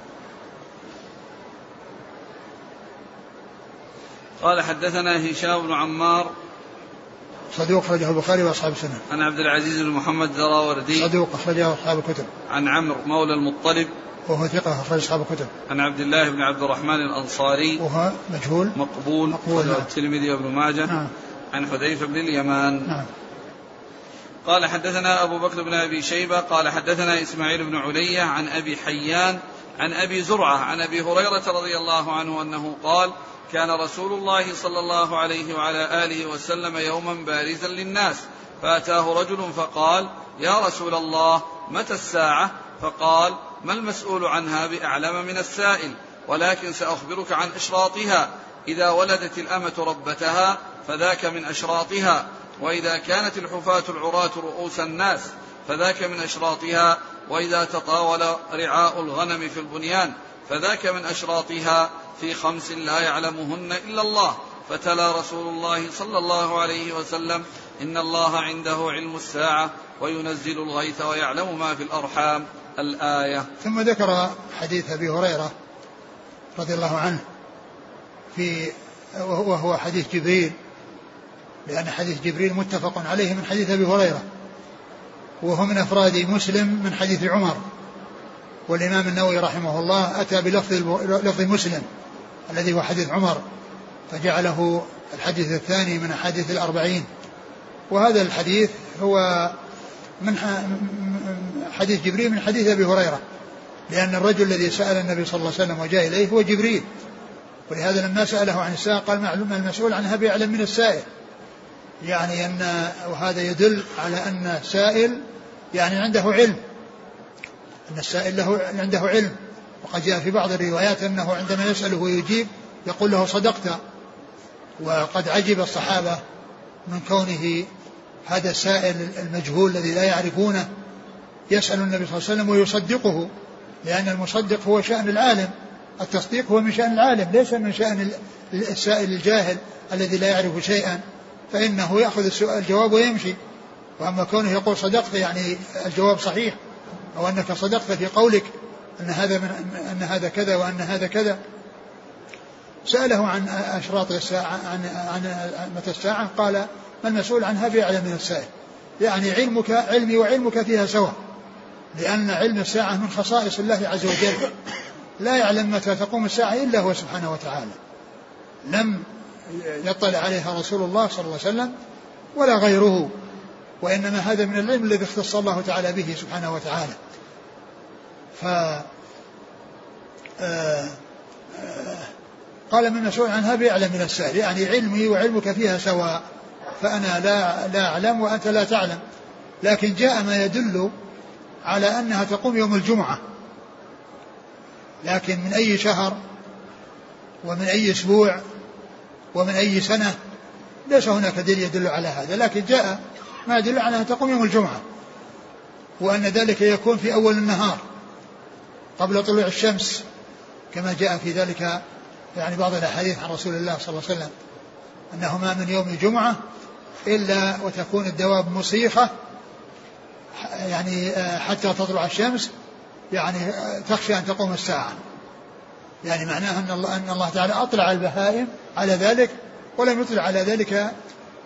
قال حدثنا هشام بن عمار صدوق أخرجه البخاري وأصحاب السنة. عن عبد العزيز بن محمد الدراوردي صدوق أخرجه أصحاب الكتب. عن عمرو مولى المطلب وهو ثقة أخرج أصحاب الكتب. عن عبد الله بن عبد الرحمن الأنصاري وهو مجهول مقبول مقبول نعم. الترمذي وابن ماجه نعم. عن حذيفة بن اليمان نعم. قال حدثنا أبو بكر بن أبي شيبة قال حدثنا إسماعيل بن علية عن أبي حيان عن أبي زرعة عن أبي هريرة رضي الله عنه أنه قال كان رسول الله صلى الله عليه وعلى آله وسلم يوما بارزا للناس فأتاه رجل فقال يا رسول الله متى الساعة فقال ما المسؤول عنها بأعلم من السائل؟ ولكن سأخبرك عن إشراطها. إذا ولدت الأمة ربتها فذاك من أشراطها. وإذا كانت الحفاة العراة رؤوس الناس فذاك من أشراطها. وإذا تطاول رعاء الغنم في البنيان فذاك من أشراطها. في خمس لا يعلمهن إلا الله. فتلا رسول الله صلى الله عليه وسلم إن الله عنده علم الساعة وينزل الغيث ويعلم ما في الأرحام. الآية. ثم ذكر حديث أبي هريرة رضي الله عنه في وهو حديث جبريل لأن حديث جبريل متفق عليه من حديث أبي هريرة وهو من أفراد مسلم من حديث عمر والإمام النووي رحمه الله أتى بلفظ لفظ مسلم الذي هو حديث عمر فجعله الحديث الثاني من أحاديث الأربعين وهذا الحديث هو من حديث جبريل من حديث أبي هريرة. لأن الرجل الذي سأل النبي صلى الله عليه وسلم وجاء إليه هو جبريل. ولهذا لما سأله عن الساعة قال معلوم المسؤول عنها بأعلم من السائل. يعني أن وهذا يدل على أن السائل يعني عنده علم. أن السائل له عنده علم. وقد جاء في بعض الروايات أنه عندما يسأله ويجيب يقول له صدقت. وقد عجب الصحابة من كونه هذا السائل المجهول الذي لا يعرفونه يسأل النبي صلى الله عليه وسلم ويصدقه لأن المصدق هو شأن العالم التصديق هو من شأن العالم ليس من شأن السائل الجاهل الذي لا يعرف شيئا فإنه يأخذ السؤال الجواب ويمشي. وأما كونه يقول صدقت يعني الجواب صحيح أو أنك صدقت في قولك أن هذا من أن هذا كذا وأن هذا كذا. سأله عن أشراط الساعة عن عن متى الساعة؟ قال ما المسؤول عنها بأعلم من السائل يعني علمك علمي وعلمك فيها سواء. لأن علم الساعة من خصائص الله عز وجل. لا يعلم متى تقوم الساعة إلا هو سبحانه وتعالى. لم يطلع عليها رسول الله صلى الله عليه وسلم ولا غيره. وإنما هذا من العلم الذي اختص الله تعالى به سبحانه وتعالى. ف آه، آه، قال من مسؤول عنها بأعلم من السائل يعني علمي وعلمك فيها سواء. فأنا لا لا أعلم وأنت لا تعلم. لكن جاء ما يدل على أنها تقوم يوم الجمعة. لكن من أي شهر ومن أي أسبوع ومن أي سنة ليس هناك دليل يدل على هذا. لكن جاء ما يدل على أنها تقوم يوم الجمعة وأن ذلك يكون في أول النهار قبل طلوع الشمس كما جاء في ذلك يعني بعض الأحاديث عن رسول الله صلى الله عليه وسلم أنه ما من يوم الجمعة إلا وتكون الدواب مصيخة يعني آه، حتى تطلع الشمس يعني آه، تخشى أن تقوم الساعة. يعني معناه أن الله, أن الله تعالى أطلع البهائم على ذلك ولم يطلع على ذلك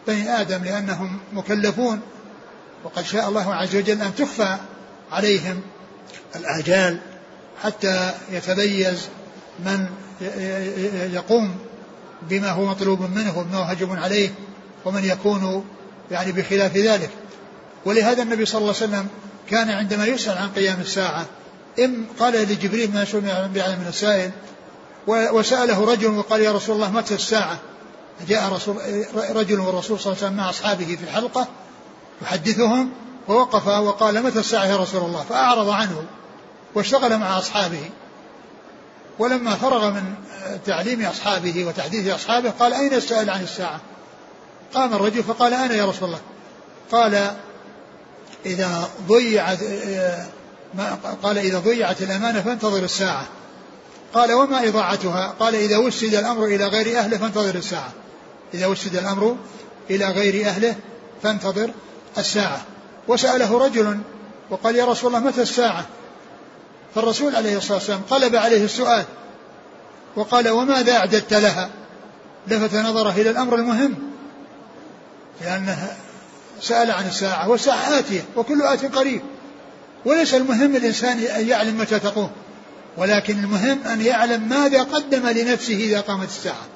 بني آدم لأنهم مكلفون. وقد شاء الله عز وجل أن تخفى عليهم الآجال حتى يتميز من يقوم بما هو مطلوب منه وما واجب عليه. ومن يكون يعني بخلاف ذلك. ولهذا النبي صلى الله عليه وسلم كان عندما يسأل عن قيام الساعة إم قال لجبريل ما يسأل بيعلم من السائل وسأله رجل وقال يا رسول الله متى الساعة؟ جاء رسول رجل والرسول صلى الله عليه وسلم مع أصحابه في الحلقة يحدثهم ووقف وقال متى الساعة يا رسول الله؟ فأعرض عنه واشتغل مع أصحابه. ولما فرغ من تعليم أصحابه وتحديث أصحابه قال أين السائل عن الساعة؟ قام الرجل فقال أنا يا رسول الله. قال إذا ضيعت قال إذا ضيعت الأمانة فانتظر الساعة. قال وما إضاعتها؟ قال إذا وسد الأمر إلى غير أهله فانتظر الساعة. إذا وسد الأمر إلى غير أهله فانتظر الساعة. وسأله رجل وقال يا رسول الله متى الساعة؟ فالرسول عليه الصلاة والسلام قلب عليه السؤال وقال وماذا أعددت لها؟ لفت نظره إلى الأمر المهم. لأنه سأل عن الساعة والساعة آتية وكل آت قريب. وليس المهم الإنسان أن يعلم متى تقوم ولكن المهم أن يعلم ماذا قدم لنفسه إذا قامت الساعة.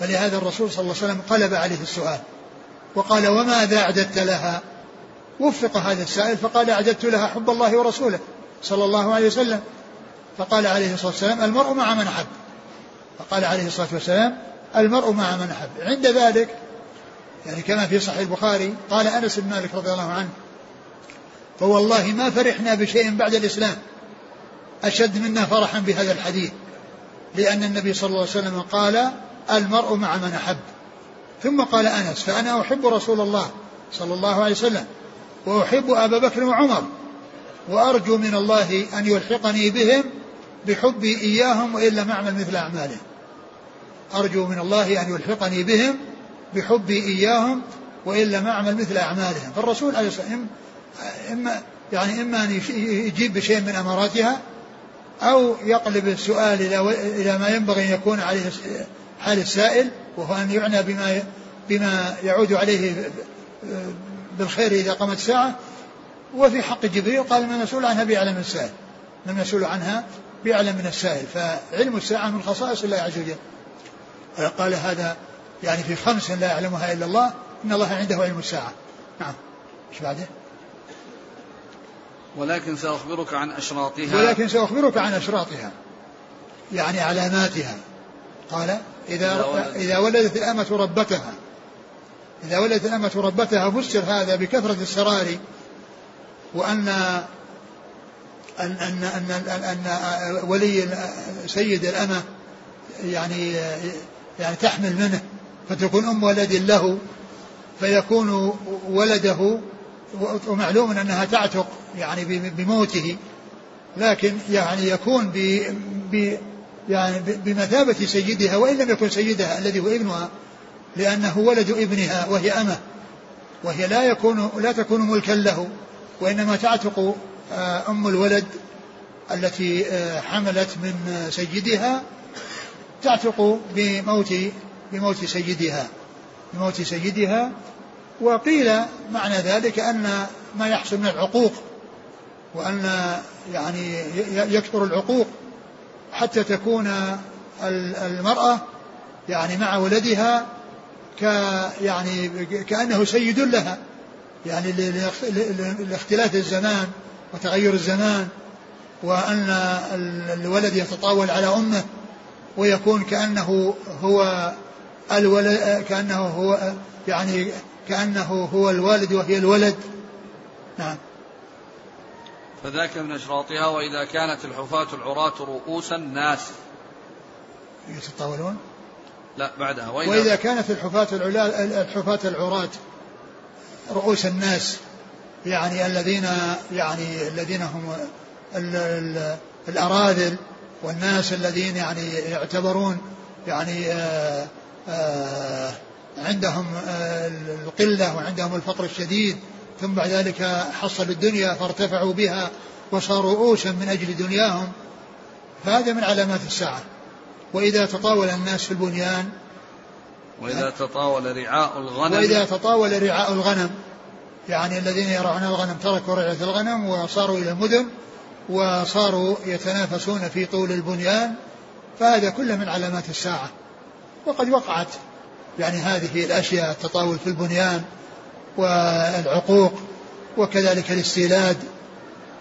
فلهذا الرسول صلى الله عليه وسلم قلب عليه السؤال وقال وماذا أعددت لها؟ وفق هذا السائل فقال أعددت لها حب الله ورسوله صلى الله عليه وسلم. فقال عليه الصلاة والسلام المرء مع من أحب. فقال عليه الصلاة والسلام المرء مع من أحب. عند ذلك يعني كما في صحيح البخاري قال أنس بن مالك رضي الله عنه فوالله ما فرحنا بشيء بعد الإسلام أشد منا فرحا بهذا الحديث لأن النبي صلى الله عليه وسلم قال المرء مع من أحب. ثم قال أنس فأنا أحب رسول الله صلى الله عليه وسلم وأحب أبا بكر وعمر وأرجو من الله أن يلحقني بهم بحبي إياهم وإن لم أعمل مثل أعمالهم. أرجو من الله أن يلحقني بهم بحبي إياهم وإن لم أعمل مثل أعمالهم. فالرسول عليه الصلاة والسلام إما يعني إما أن يجيب بشيء من أماراتها أو يقلب السؤال إلى ما ينبغي أن يكون عليه حال السائل وهو أن يعنى بما بما يعود عليه بالخير إذا قامت الساعة. وفي حق جبريل قال من المسؤول عنها بأعلم من السائل. من المسؤول عنها بأعلم من السائل. فعلم الساعة من خصائص الله عز وجل. قال هذا يعني في خمس لا يعلمها إلا الله إن الله عنده علم الساعة. نعم. إيش بعده؟ ولكن سأخبرك عن أشراطها. ولكن سأخبرك عن أشراطها يعني علاماتها. قال إذا إذا ولدت. الأمة ربتها. إذا ولدت الأمة ربتها فسر هذا بكثرة السرار وأن أن أن أن أن, أن ولي سيد الأمة يعني يعني تحمل منه. فتكون أم ولد له فيكون ولده ومعلوم أنها تعتق يعني بموته لكن يعني يكون ب يعني بمثابة سيدها وإن لم يكن سيدها الذي هو ابنها لأنه ولد ابنها وهي أمة وهي لا يكون لا تكون ملكا له وإنما تعتق آه، أم الولد التي آه، حملت من سيدها تعتق بموت بموت سيدها بموت سيدها وقيل معنى ذلك أن ما يحصل من العقوق وأن يعني يكثر العقوق حتى تكون المرأة يعني مع ولدها ك يعني كأنه سيد لها يعني لاختلاف الزمان وتغير الزمان وأن الولد يتطاول على أمه ويكون كأنه هو الولد كأنه هو يعني كأنه هو الوالد وهي الولد. نعم. فذاك من أشراطها وإذا كانت الحفاة العراة رؤوس الناس يتطاولون؟ لا بعدها. وإذا, وإذا كانت الحفاة الحفاة العراة رؤوس الناس يعني الذين يعني الذين هم الأراذل والناس الذين يعني يعتبرون يعني آآ عندهم القلة وعندهم الفقر الشديد ثم بعد ذلك حصلوا الدنيا فارتفعوا بها وصاروا رؤوسا من أجل دنياهم. فهذا من علامات الساعة. وإذا تطاول الناس في البنيان وإذا تطاول رعاء الغنم. وإذا تطاول رعاء الغنم يعني الذين يرعون الغنم تركوا رعاية الغنم وصاروا إلى المدن وصاروا يتنافسون في طول البنيان فهذا كله من علامات الساعة. وقد وقعت يعني هذه الأشياء التطاول في البنيان والعقوق وكذلك الاستيلاد.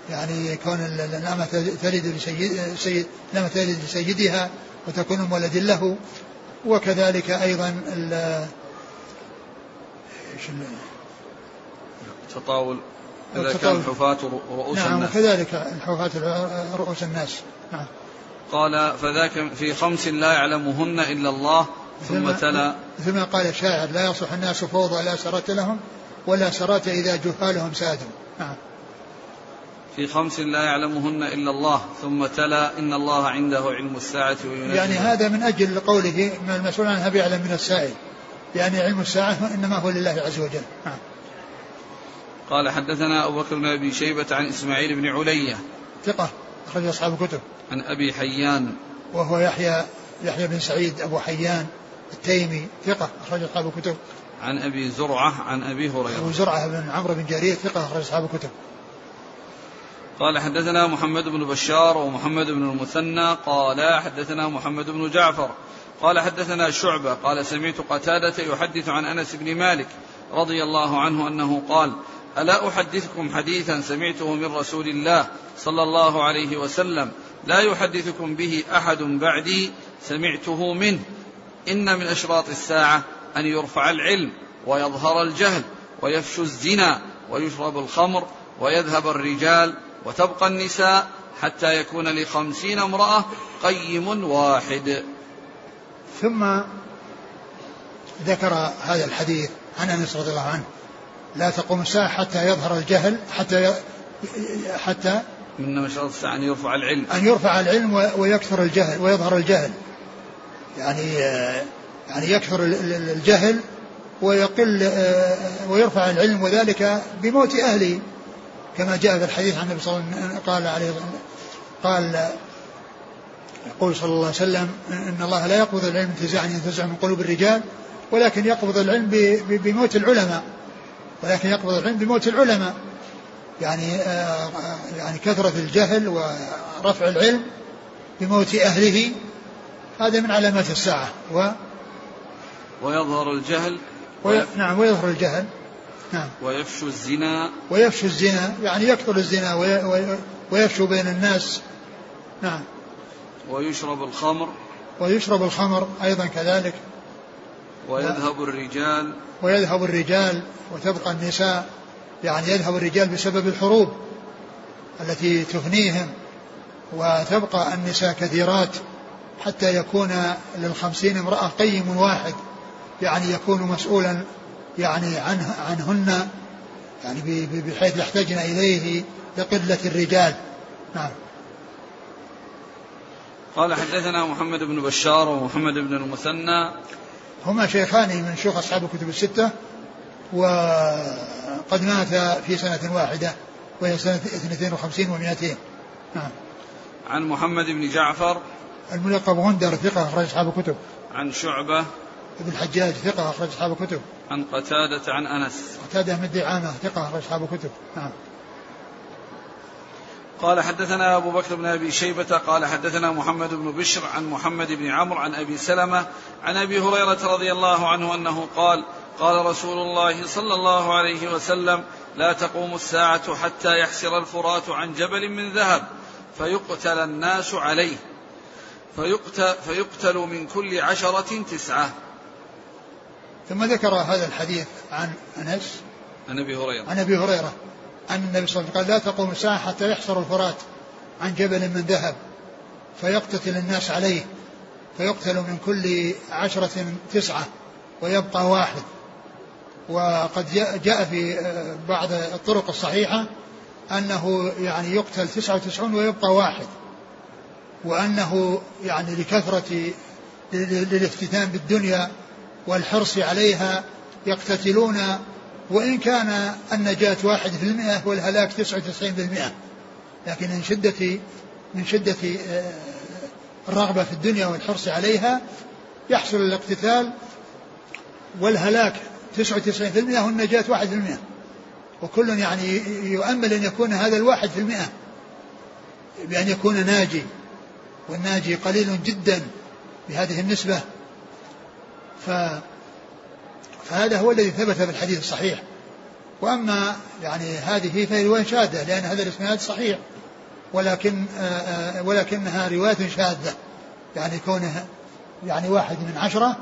يعني كون الأمة تلد لسيد سيد الأمة تلد لسيدها وتكون من ولد له. وكذلك أيضا التطاول إذا كان حفاة رؤوس نعم الناس. وكذلك الحفاة رؤوس الناس. نعم. قال فذاك في خمس لا يعلمهن إلا الله ثم تلا. ثم قال الشاعر لا يصلح الناس فوضى لا سرات لهم ولا سرات إذا جهالهم سادوا. نعم. في خمس لا يعلمهن إلا الله ثم تلا. إن الله عنده علم الساعة وينزل. يعني هذا من أجل قوله من المسؤول عنها بيعلم من السائل. يعني علم الساعة إنما هو لله عز وجل. نعم. قال حدثنا أبو بكر بن أبي شيبة عن إسماعيل بن علية. ثقة. أخرج أصحاب الكتب. عن أبي حيان. وهو يحيى يحيى بن سعيد أبو حيان التيمي ثقة أخرج أصحاب الكتب. عن أبي زرعة عن أبي هريرة. أبو زرعة بن عمرو بن جرير ثقة أخرج أصحاب الكتب. قال حدثنا محمد بن بشار ومحمد بن المثنى. قال حدثنا محمد بن جعفر. قال حدثنا شعبة. قال سمعت قتادة يحدث عن أنس بن مالك رضي الله عنه أنه قال ألا أحدثكم حديثا سمعته من رسول الله صلى الله عليه وسلم لا يحدثكم به أحد بعدي سمعته منه. إن من أشراط الساعة أن يرفع العلم ويظهر الجهل ويفشو الزنا ويشرب الخمر ويذهب الرجال وتبقى النساء حتى يكون لخمسين امرأة قيم واحد. ثم ذكر هذا الحديث عن أنس رضي الله عنه. لا تقوم الساعة حتى يظهر الجهل حتى ي... حتى من مشروط الساعة أن يرفع العلم. أن يرفع العلم ويكثر الجهل ويظهر الجهل. يعني يعني يكثر الجهل ويقل ويرفع العلم وذلك بموت أهله كما جاء في الحديث عن النبي صلى الله عليه وسلم قال عليه قال يقول صلى الله عليه وسلم إن الله لا يقبض العلم انتزاعا ينتزع من قلوب الرجال ولكن يقبض العلم بموت العلماء. ولكن يقبض العلم بموت العلماء. يعني آه، يعني كثرة الجهل ورفع العلم بموت أهله هذا من علامات الساعة. و ويظهر الجهل وي... نعم ويظهر الجهل. نعم. ويفشو الزنا. ويفشو الزنا يعني يكثر الزنا وي... وي... ويفشو بين الناس. نعم. ويشرب الخمر. ويشرب الخمر أيضا كذلك. ويذهب الرجال. ويذهب الرجال وتبقى النساء يعني يذهب الرجال بسبب الحروب التي تفنيهم وتبقى النساء كثيرات حتى يكون للخمسين امرأة قيم واحد يعني يكون مسؤولا يعني عنه عنهن يعني بحيث يحتاجن إليه لقلة الرجال. نعم. قال حدثنا محمد بن بشار ومحمد بن المثنى هما شيخان من شيوخ أصحاب الكتب الستة وقد مات في سنة واحدة وهي سنة 52 و200 نعم. عن محمد بن جعفر. الملقب غندر ثقة أخرج أصحاب الكتب. عن شعبة. ابن الحجاج ثقة أخرج أصحاب الكتب. عن قتادة عن أنس. قتادة من دعامة ثقة أخرج أصحاب الكتب. نعم. قال حدثنا أبو بكر بن أبي شيبة قال حدثنا محمد بن بشر عن محمد بن عمرو عن أبي سلمة عن أبي هريرة رضي الله عنه أنه قال قال رسول الله صلى الله عليه وسلم لا تقوم الساعة حتى يحسر الفرات عن جبل من ذهب فيقتل الناس عليه فيقتل, فيقتل من كل عشرة تسعة. ثم ذكر هذا الحديث عن أنس عن أبي هريرة. عن أبي هريرة. أن النبي صلى الله عليه وسلم قال لا تقوم الساعة حتى يحصر الفرات عن جبل من ذهب فيقتتل الناس عليه فيقتل من كل عشرة تسعة ويبقى واحد. وقد جاء في آه، بعض الطرق الصحيحة أنه يعني يقتل تسعة وتسعون ويبقى واحد وأنه يعني لكثرة للافتتان بالدنيا والحرص عليها يقتتلون وإن كان النجاة واحد في المئة والهلاك تسعة وتسعين في المئة. لكن من شدة من شدة آه، الرغبة في الدنيا والحرص عليها يحصل الاقتتال والهلاك تسعة وتسعين في المئة والنجاة واحد في المئة. وكل يعني يؤمل أن يكون هذا الواحد في المئة. بأن يكون ناجي. والناجي قليل جدا بهذه النسبة. ف فهذا هو الذي ثبت في الحديث الصحيح. وأما يعني هذه فهي رواية شاذة لأن هذا الإسناد صحيح. ولكن آه، آه، ولكنها رواية شاذة. يعني كونها يعني واحد من عشرة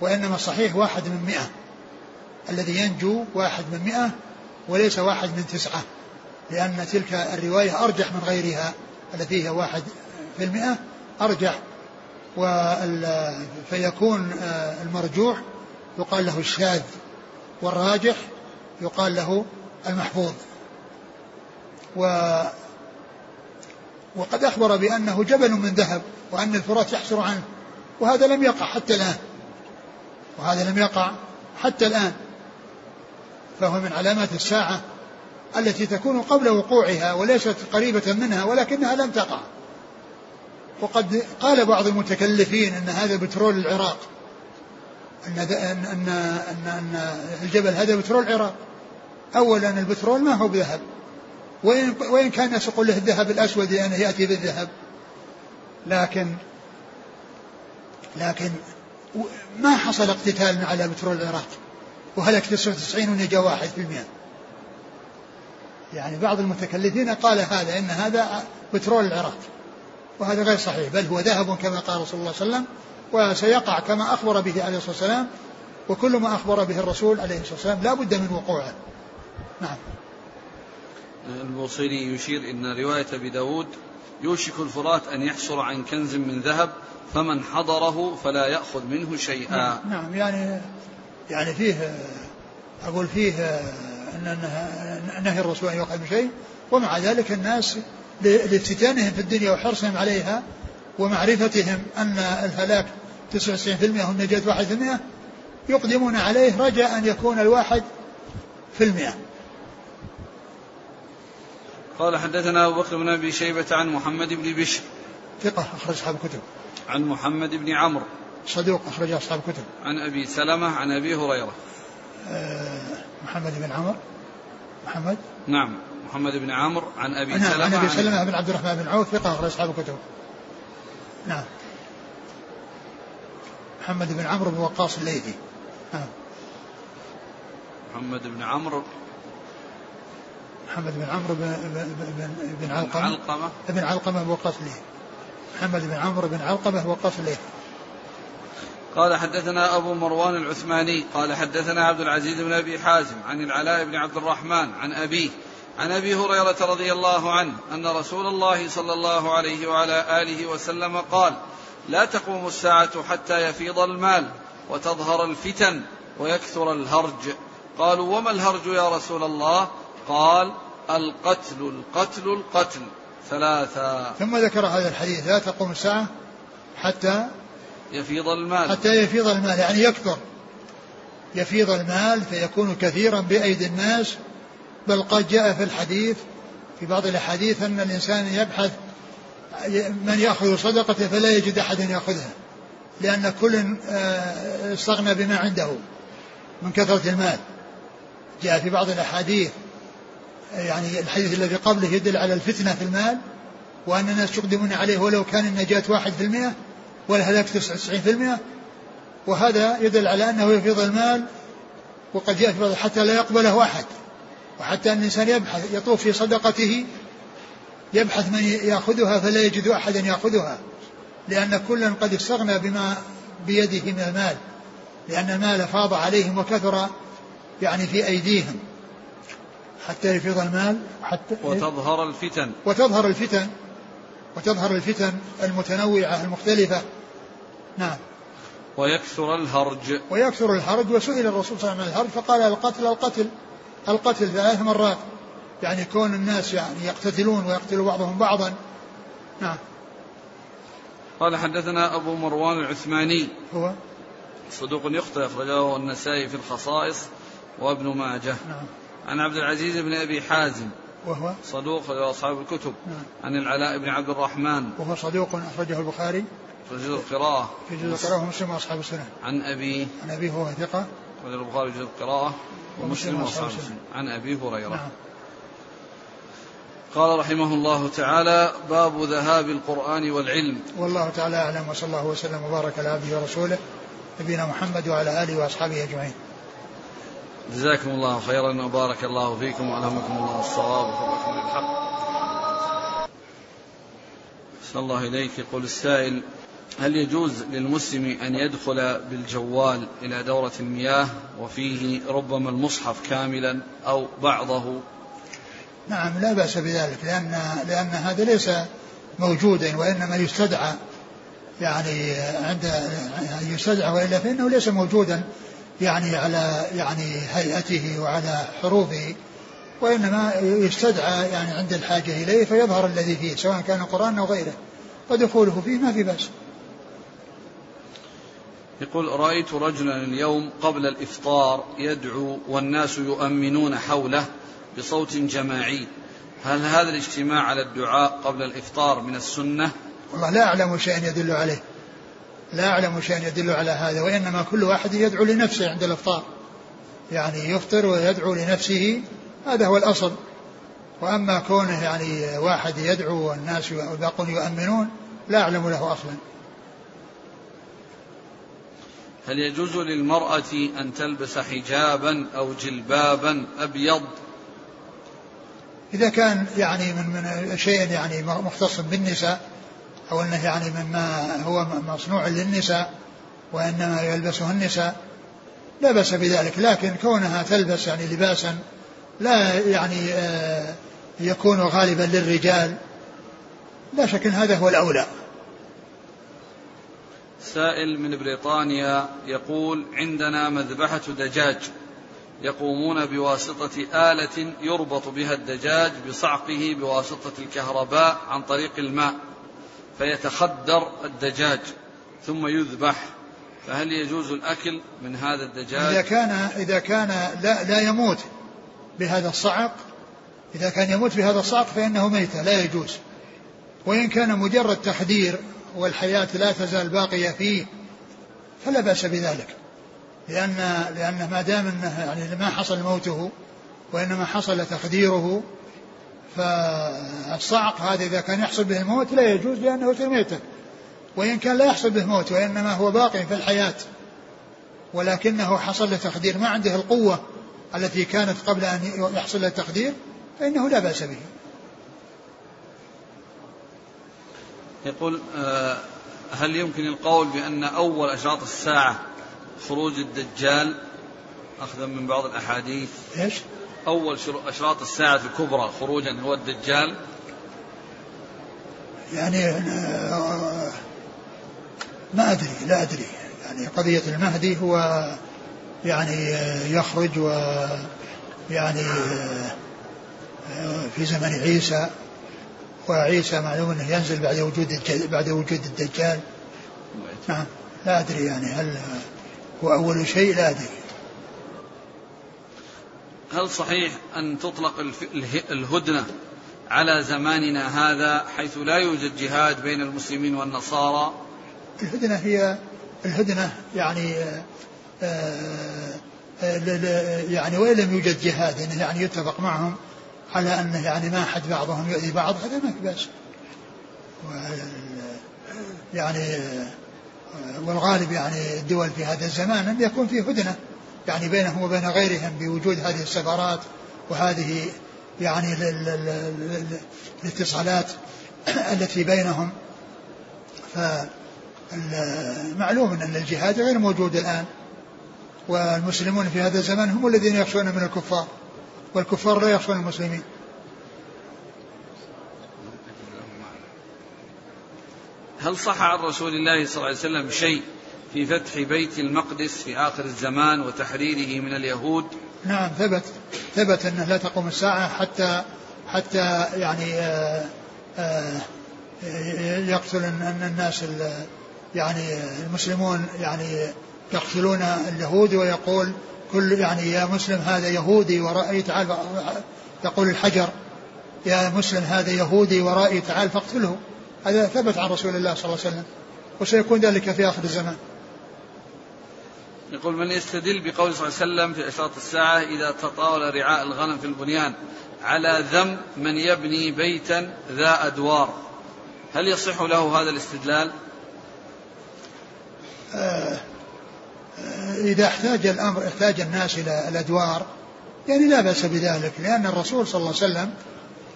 وإنما الصحيح واحد من مئة. الذي ينجو واحد من مئة وليس واحد من تسعة. لأن تلك الرواية أرجح من غيرها التي هي واحد في المئة أرجح. فيكون آه، المرجوح يقال له الشاذ والراجح يقال له المحفوظ. و وقد أخبر بأنه جبل من ذهب وأن الفرات يحسر عنه وهذا لم يقع حتى الآن. وهذا لم يقع حتى الآن. فهو من علامات الساعة التي تكون قبل وقوعها وليست قريبة منها ولكنها لم تقع. وقد قال بعض المتكلفين إن هذا بترول العراق. أن ان ان, أن الجبل هذا بترول العراق. اولا البترول ما هو بذهب. وإن, وإن كان الناس يقول له الذهب الأسود لأنه يأتي بالذهب. لكن لكن ما حصل اقتتال على بترول العراق. وهلك 99 ونجا واحد في المئة. يعني بعض المتكلفين قال هذا إن هذا بترول العراق. وهذا غير صحيح. بل هو ذهب كما قال رسول الله صلى الله عليه وسلم. وسيقع كما أخبر به عليه الصلاة والسلام وكل ما أخبر به الرسول عليه الصلاة والسلام لا بد من وقوعه. نعم. البوصيري يشير إن رواية أبي داود يوشك الفرات أن يحصر عن كنز من ذهب فمن حضره فلا يأخذ منه شيئا. نعم, نعم يعني يعني فيه أقول فيه إن نهي الرسول أن يؤخذ بشيء ومع ذلك الناس لافتتانهم في الدنيا وحرصهم عليها ومعرفتهم أن الهلاك 99% والنجاة 1% يقدمون عليه رجاء أن يكون الواحد في المئة. قال حدثنا أبو بكر بن أبي شيبة عن محمد بن بشر. ثقة أخرج أصحاب الكتب. عن محمد بن عمرو. صدوق أخرج أصحاب الكتب. عن أبي سلمة عن أبي هريرة. أه محمد بن عمرو. محمد؟ نعم محمد بن عمرو عن أبي نعم سلمة عن أبي سلمة بن عبد الرحمن بن عوف ثقة أخرج أصحاب الكتب. نعم. محمد بن عمرو بن وقاص الليثي. محمد بن عمرو. محمد بن عمرو بن, بن, بن علقمة. علقمة. بن علقمة بن وقاص الليثي. محمد بن عمرو بن علقمة بن وقاص الليثي. قال حدثنا أبو مروان العثماني قال حدثنا عبد العزيز بن أبي حازم عن العلاء بن عبد الرحمن عن أبيه عن أبي هريرة رضي الله عنه أن رسول الله صلى الله عليه وعلى آله وسلم قال لا تقوم الساعة حتى يفيض المال وتظهر الفتن ويكثر الهرج. قالوا وما الهرج يا رسول الله؟ قال القتل القتل القتل. ثلاثا ثم ذكر هذا الحديث لا تقوم الساعة حتى يفيض المال. حتى يفيض المال يعني يكثر. يفيض المال فيكون كثيرا بأيدي الناس. بل قد جاء في الحديث في بعض الأحاديث أن الإنسان يبحث من يأخذ صدقته فلا يجد أحدا يأخذها لأن كل آه، استغنى بما عنده من كثرة المال. جاء في بعض الأحاديث يعني الحديث الذي قبله يدل على الفتنة في المال وأن الناس يقدمون عليه ولو كان النجاة واحد في المئة والهلاك تسعة وتسعين في المئة. وهذا يدل على أنه يفيض المال وقد جاء في بعض حتى لا يقبله أحد وحتى أن الإنسان يبحث يطوف في صدقته يبحث من يأخذها فلا يجد أحدا يأخذها لأن كلا قد استغنى بما بيده من المال لأن المال فاض عليهم وكثر يعني في أيديهم حتى يفيض المال حتى وتظهر الفتن. وتظهر الفتن وتظهر الفتن المتنوعة المختلفة. نعم. ويكثر الهرج. ويكثر الهرج وسئل الرسول صلى الله عليه وسلم عن الهرج فقال القتل القتل القتل ثلاث مرات. يعني كون الناس يعني يقتتلون ويقتل بعضهم بعضا. نعم. قال حدثنا أبو مروان العثماني. هو؟ صدوق يخطئ أخرجه النسائي في الخصائص وابن ماجه. نعم. عن عبد العزيز بن أبي حازم. وهو؟ صدوق أخرجه أصحاب الكتب. نعم. عن العلاء بن عبد الرحمن. وهو صدوق أخرجه البخاري. في جزء القراءة. في جزء القراءة ومسلم وأصحاب السنن عن أبي. عن أبي هو ثقة. البخاري جزء القراءة ومسلم وأصحاب السنن عن أبي هريرة. نعم. قال رحمه الله تعالى باب ذهاب القرآن والعلم. والله تعالى أعلم وصلى الله وسلم وبارك على عبده ورسوله نبينا محمد وعلى آله وأصحابه أجمعين. جزاكم الله خيرا وبارك الله فيكم وألهمكم الله الصواب وفقكم للحق. صلى الله إليك. يقول السائل هل يجوز للمسلم أن يدخل بالجوال إلى دورة المياه وفيه ربما المصحف كاملا أو بعضه؟ نعم لا بأس بذلك لأن لأن هذا ليس موجودا وإنما يستدعى يعني عند يستدعى وإلا فإنه ليس موجودا يعني على يعني هيئته وعلى حروفه وإنما يستدعى يعني عند الحاجة إليه فيظهر الذي فيه سواء كان قران أو غيره ودخوله فيه ما في بأس. يقول رأيت رجلا اليوم قبل الإفطار يدعو والناس يؤمنون حوله بصوت جماعي. هل هذا الاجتماع على الدعاء قبل الإفطار من السنة؟ والله لا أعلم شيئا يدل عليه. لا أعلم شيئا يدل على هذا وإنما كل واحد يدعو لنفسه عند الإفطار. يعني يفطر ويدعو لنفسه هذا هو الأصل. وأما كونه يعني واحد يدعو والناس والباقون يؤمنون لا أعلم له أصلا. هل يجوز للمرأة أن تلبس حجابا أو جلبابا أبيض إذا كان يعني من من شيء يعني مختص بالنساء أو أنه يعني مما هو مصنوع للنساء وإنما يلبسه النساء لا بأس بذلك. لكن كونها تلبس يعني لباسا لا يعني آه، يكون غالبا للرجال لا شك أن هذا هو الأولى. سائل من بريطانيا يقول عندنا مذبحة دجاج. يقومون بواسطة آلة يربط بها الدجاج بصعقه بواسطة الكهرباء عن طريق الماء فيتخدر الدجاج ثم يذبح. فهل يجوز الأكل من هذا الدجاج؟ إذا كان إذا كان لا, لا يموت بهذا الصعق إذا كان يموت بهذا الصعق فإنه ميتة لا يجوز. وإن كان مجرد تخدير والحياة لا تزال باقية فيه فلا بأس بذلك. لأن لأن ما دام أنه يعني ما حصل موته وإنما حصل تخديره فالصعق هذا إذا كان يحصل به الموت لا يجوز لأنه تميته وإن كان لا يحصل به موت وإنما هو باقي في الحياة ولكنه حصل له تخدير ما عنده القوة التي كانت قبل أن يحصل له فإنه لا بأس به. يقول آه، هل يمكن القول بأن أول أشراط الساعة خروج الدجال أخذا من بعض الأحاديث. إيش؟ أول أشراط الساعة الكبرى خروجا هو الدجال. يعني آه، ما أدري لا أدري. يعني قضية المهدي هو يعني آه، يخرج و يعني في زمن عيسى. وعيسى معلوم إنه ينزل بعد وجود بعد وجود الدجال. نعم لا أدري يعني هل هو أول شيء لا أدري. هل صحيح أن تطلق الهدنة على زماننا هذا حيث لا يوجد جهاد بين المسلمين والنصارى؟ الهدنة هي الهدنة يعني آه، آه، يعني وإن لم يوجد جهاد يعني يتفق معهم على أنه يعني ما أحد بعضهم يؤذي بعض هذا ما في بأس. يعني والغالب يعني الدول في هذا الزمان أن يكون في هدنة يعني بينهم وبين غيرهم بوجود هذه السفارات وهذه يعني الاتصالات التي بينهم. فمعلوم أن الجهاد غير موجود الآن والمسلمون في هذا الزمان هم الذين يخشون من الكفار والكفار لا يخشون المسلمين. هل صح عن رسول الله صلى الله عليه وسلم شيء في فتح بيت المقدس في آخر الزمان وتحريره من اليهود؟ نعم ثبت ثبت أنه لا تقوم الساعة حتى حتى يعني آه، آه، يقتل أن الناس يعني المسلمون يعني يقتلون اليهود ويقول كل يعني يا مسلم هذا يهودي ورأي تعال تقول الحجر يا مسلم هذا يهودي ورأي تعال فاقتله. هذا ثبت عن رسول الله صلى الله عليه وسلم وسيكون ذلك في آخر الزمان يقول من يستدل بقول صلى الله عليه وسلم في أشراط الساعة إذا تطاول رعاء الغنم في البنيان على ذم من يبني بيتا ذا أدوار هل يصح له هذا الاستدلال؟ آه إذا احتاج الأمر احتاج الناس إلى الأدوار يعني لا بأس بذلك لأن الرسول صلى الله عليه وسلم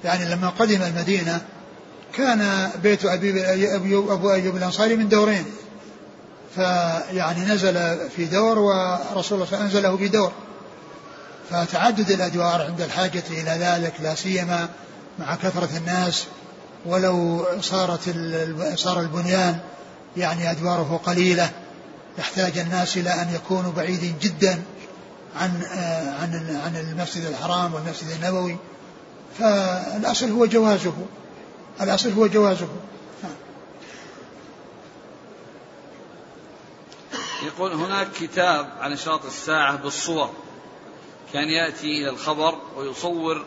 يعني لما قدم المدينة كان بيت أبي أبو أيوب الأنصاري من دورين. فيعني نزل في دور ورسول الله أنزله في دور. فتعدد الأدوار عند الحاجة إلى ذلك لا سيما مع كثرة الناس. ولو صارت صار البنيان يعني أدواره قليلة يحتاج الناس إلى أن يكونوا بعيدين جدا عن عن عن المسجد الحرام والمسجد النبوي. فالأصل هو جوازه. الأصل هو جوازه. يقول هناك كتاب عن إشراط الساعة بالصور. كان يأتي إلى الخبر ويصور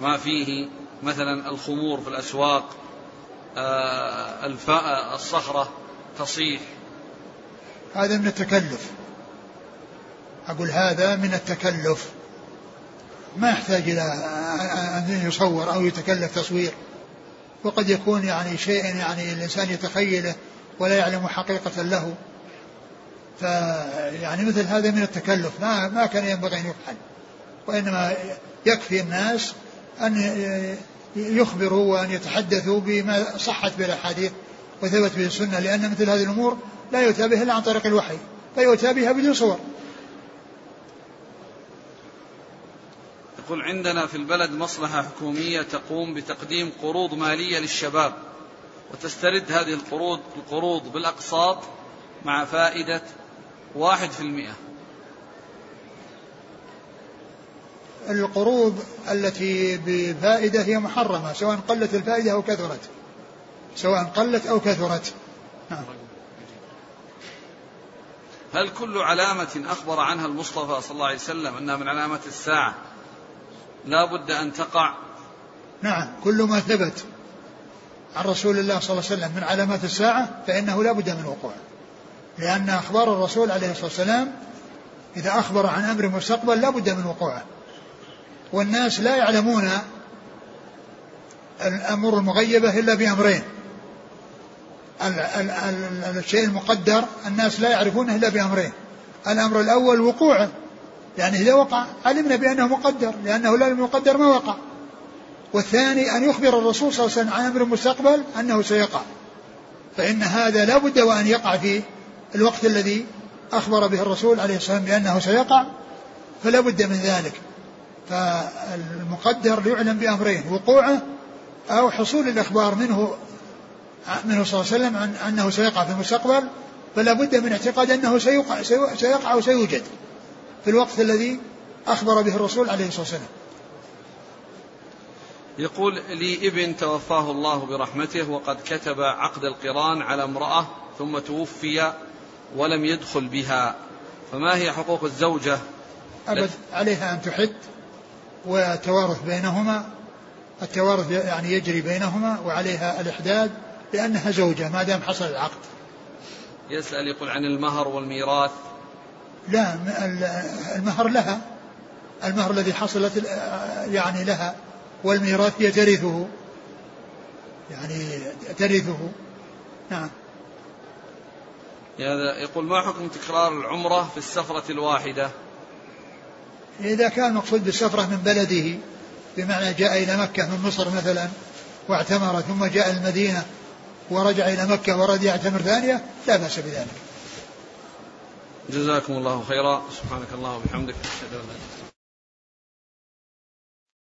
ما فيه مثلا الخمور في الأسواق آه، الصخرة تصيح. هذا من التكلف. أقول هذا من التكلف. ما يحتاج إلى أن يصور أو يتكلف تصوير. وقد يكون يعني شيء يعني الإنسان يتخيله ولا يعلم حقيقة له. فيعني مثل هذا من التكلف ما ما كان ينبغي أن يفعل. وإنما يكفي الناس أن يخبروا وأن يتحدثوا بما صحت به الأحاديث وثبت به السنة لأن مثل هذه الأمور لا يؤتى بها إلا عن طريق الوحي فيؤتى بها بدون صور. يقول عندنا في البلد مصلحة حكومية تقوم بتقديم قروض مالية للشباب وتسترد هذه القروض القروض بالأقساط مع فائدة واحد في المئة. القروض التي بفائدة هي محرمة سواء قلت الفائدة أو كثرت. سواء قلت أو كثرت. نعم. هل كل علامة أخبر عنها المصطفى صلى الله عليه وسلم أنها من علامات الساعة لا بد أن تقع. نعم كل ما ثبت عن رسول الله صلى الله عليه وسلم من علامات الساعة فإنه لا بد من وقوعه. لأن أخبار الرسول عليه الصلاة والسلام إذا أخبر عن أمر مستقبل لا بد من وقوعه. والناس لا يعلمون الأمور المغيبة إلا بأمرين. الشيء المقدر الناس لا يعرفونه إلا بأمرين. الأمر الأول وقوعه. يعني إذا وقع علمنا بأنه مقدر لأنه لا لم يقدر ما وقع. والثاني أن يخبر الرسول صلى الله عليه وسلم عن أمر مستقبل أنه سيقع. فإن هذا لا بد وأن يقع في الوقت الذي أخبر به الرسول عليه الصلاة والسلام بأنه سيقع فلا بد من ذلك. فالمقدر يعلم بأمرين وقوعه أو حصول الإخبار منه منه صلى الله عليه وسلم عن أنه سيقع في المستقبل فلا بد من اعتقاد أنه سيقع, سيقع وسيوجد في الوقت الذي أخبر به الرسول عليه الصلاة والسلام. يقول لي ابن توفاه الله برحمته وقد كتب عقد القران على امرأة ثم توفي ولم يدخل بها. فما هي حقوق الزوجة؟ أبد عليها أن تحد وتوارث بينهما التوارث يعني يجري بينهما وعليها الإحداد لأنها زوجة ما دام حصل العقد. يسأل يقول عن المهر والميراث. لا المهر لها. المهر الذي حصلت يعني لها. والميراث هي ترثه يعني ترثه نعم. يقول ما حكم تكرار العمرة في السفرة الواحدة؟ إذا كان المقصود بالسفرة من بلده بمعنى جاء إلى مكة من مصر مثلا واعتمر ثم جاء المدينة ورجع إلى مكة ورد يعتمر ثانية لا بأس بذلك. جزاكم الله خيرا. سبحانك الله وبحمدك أشهد أن لا إله إلا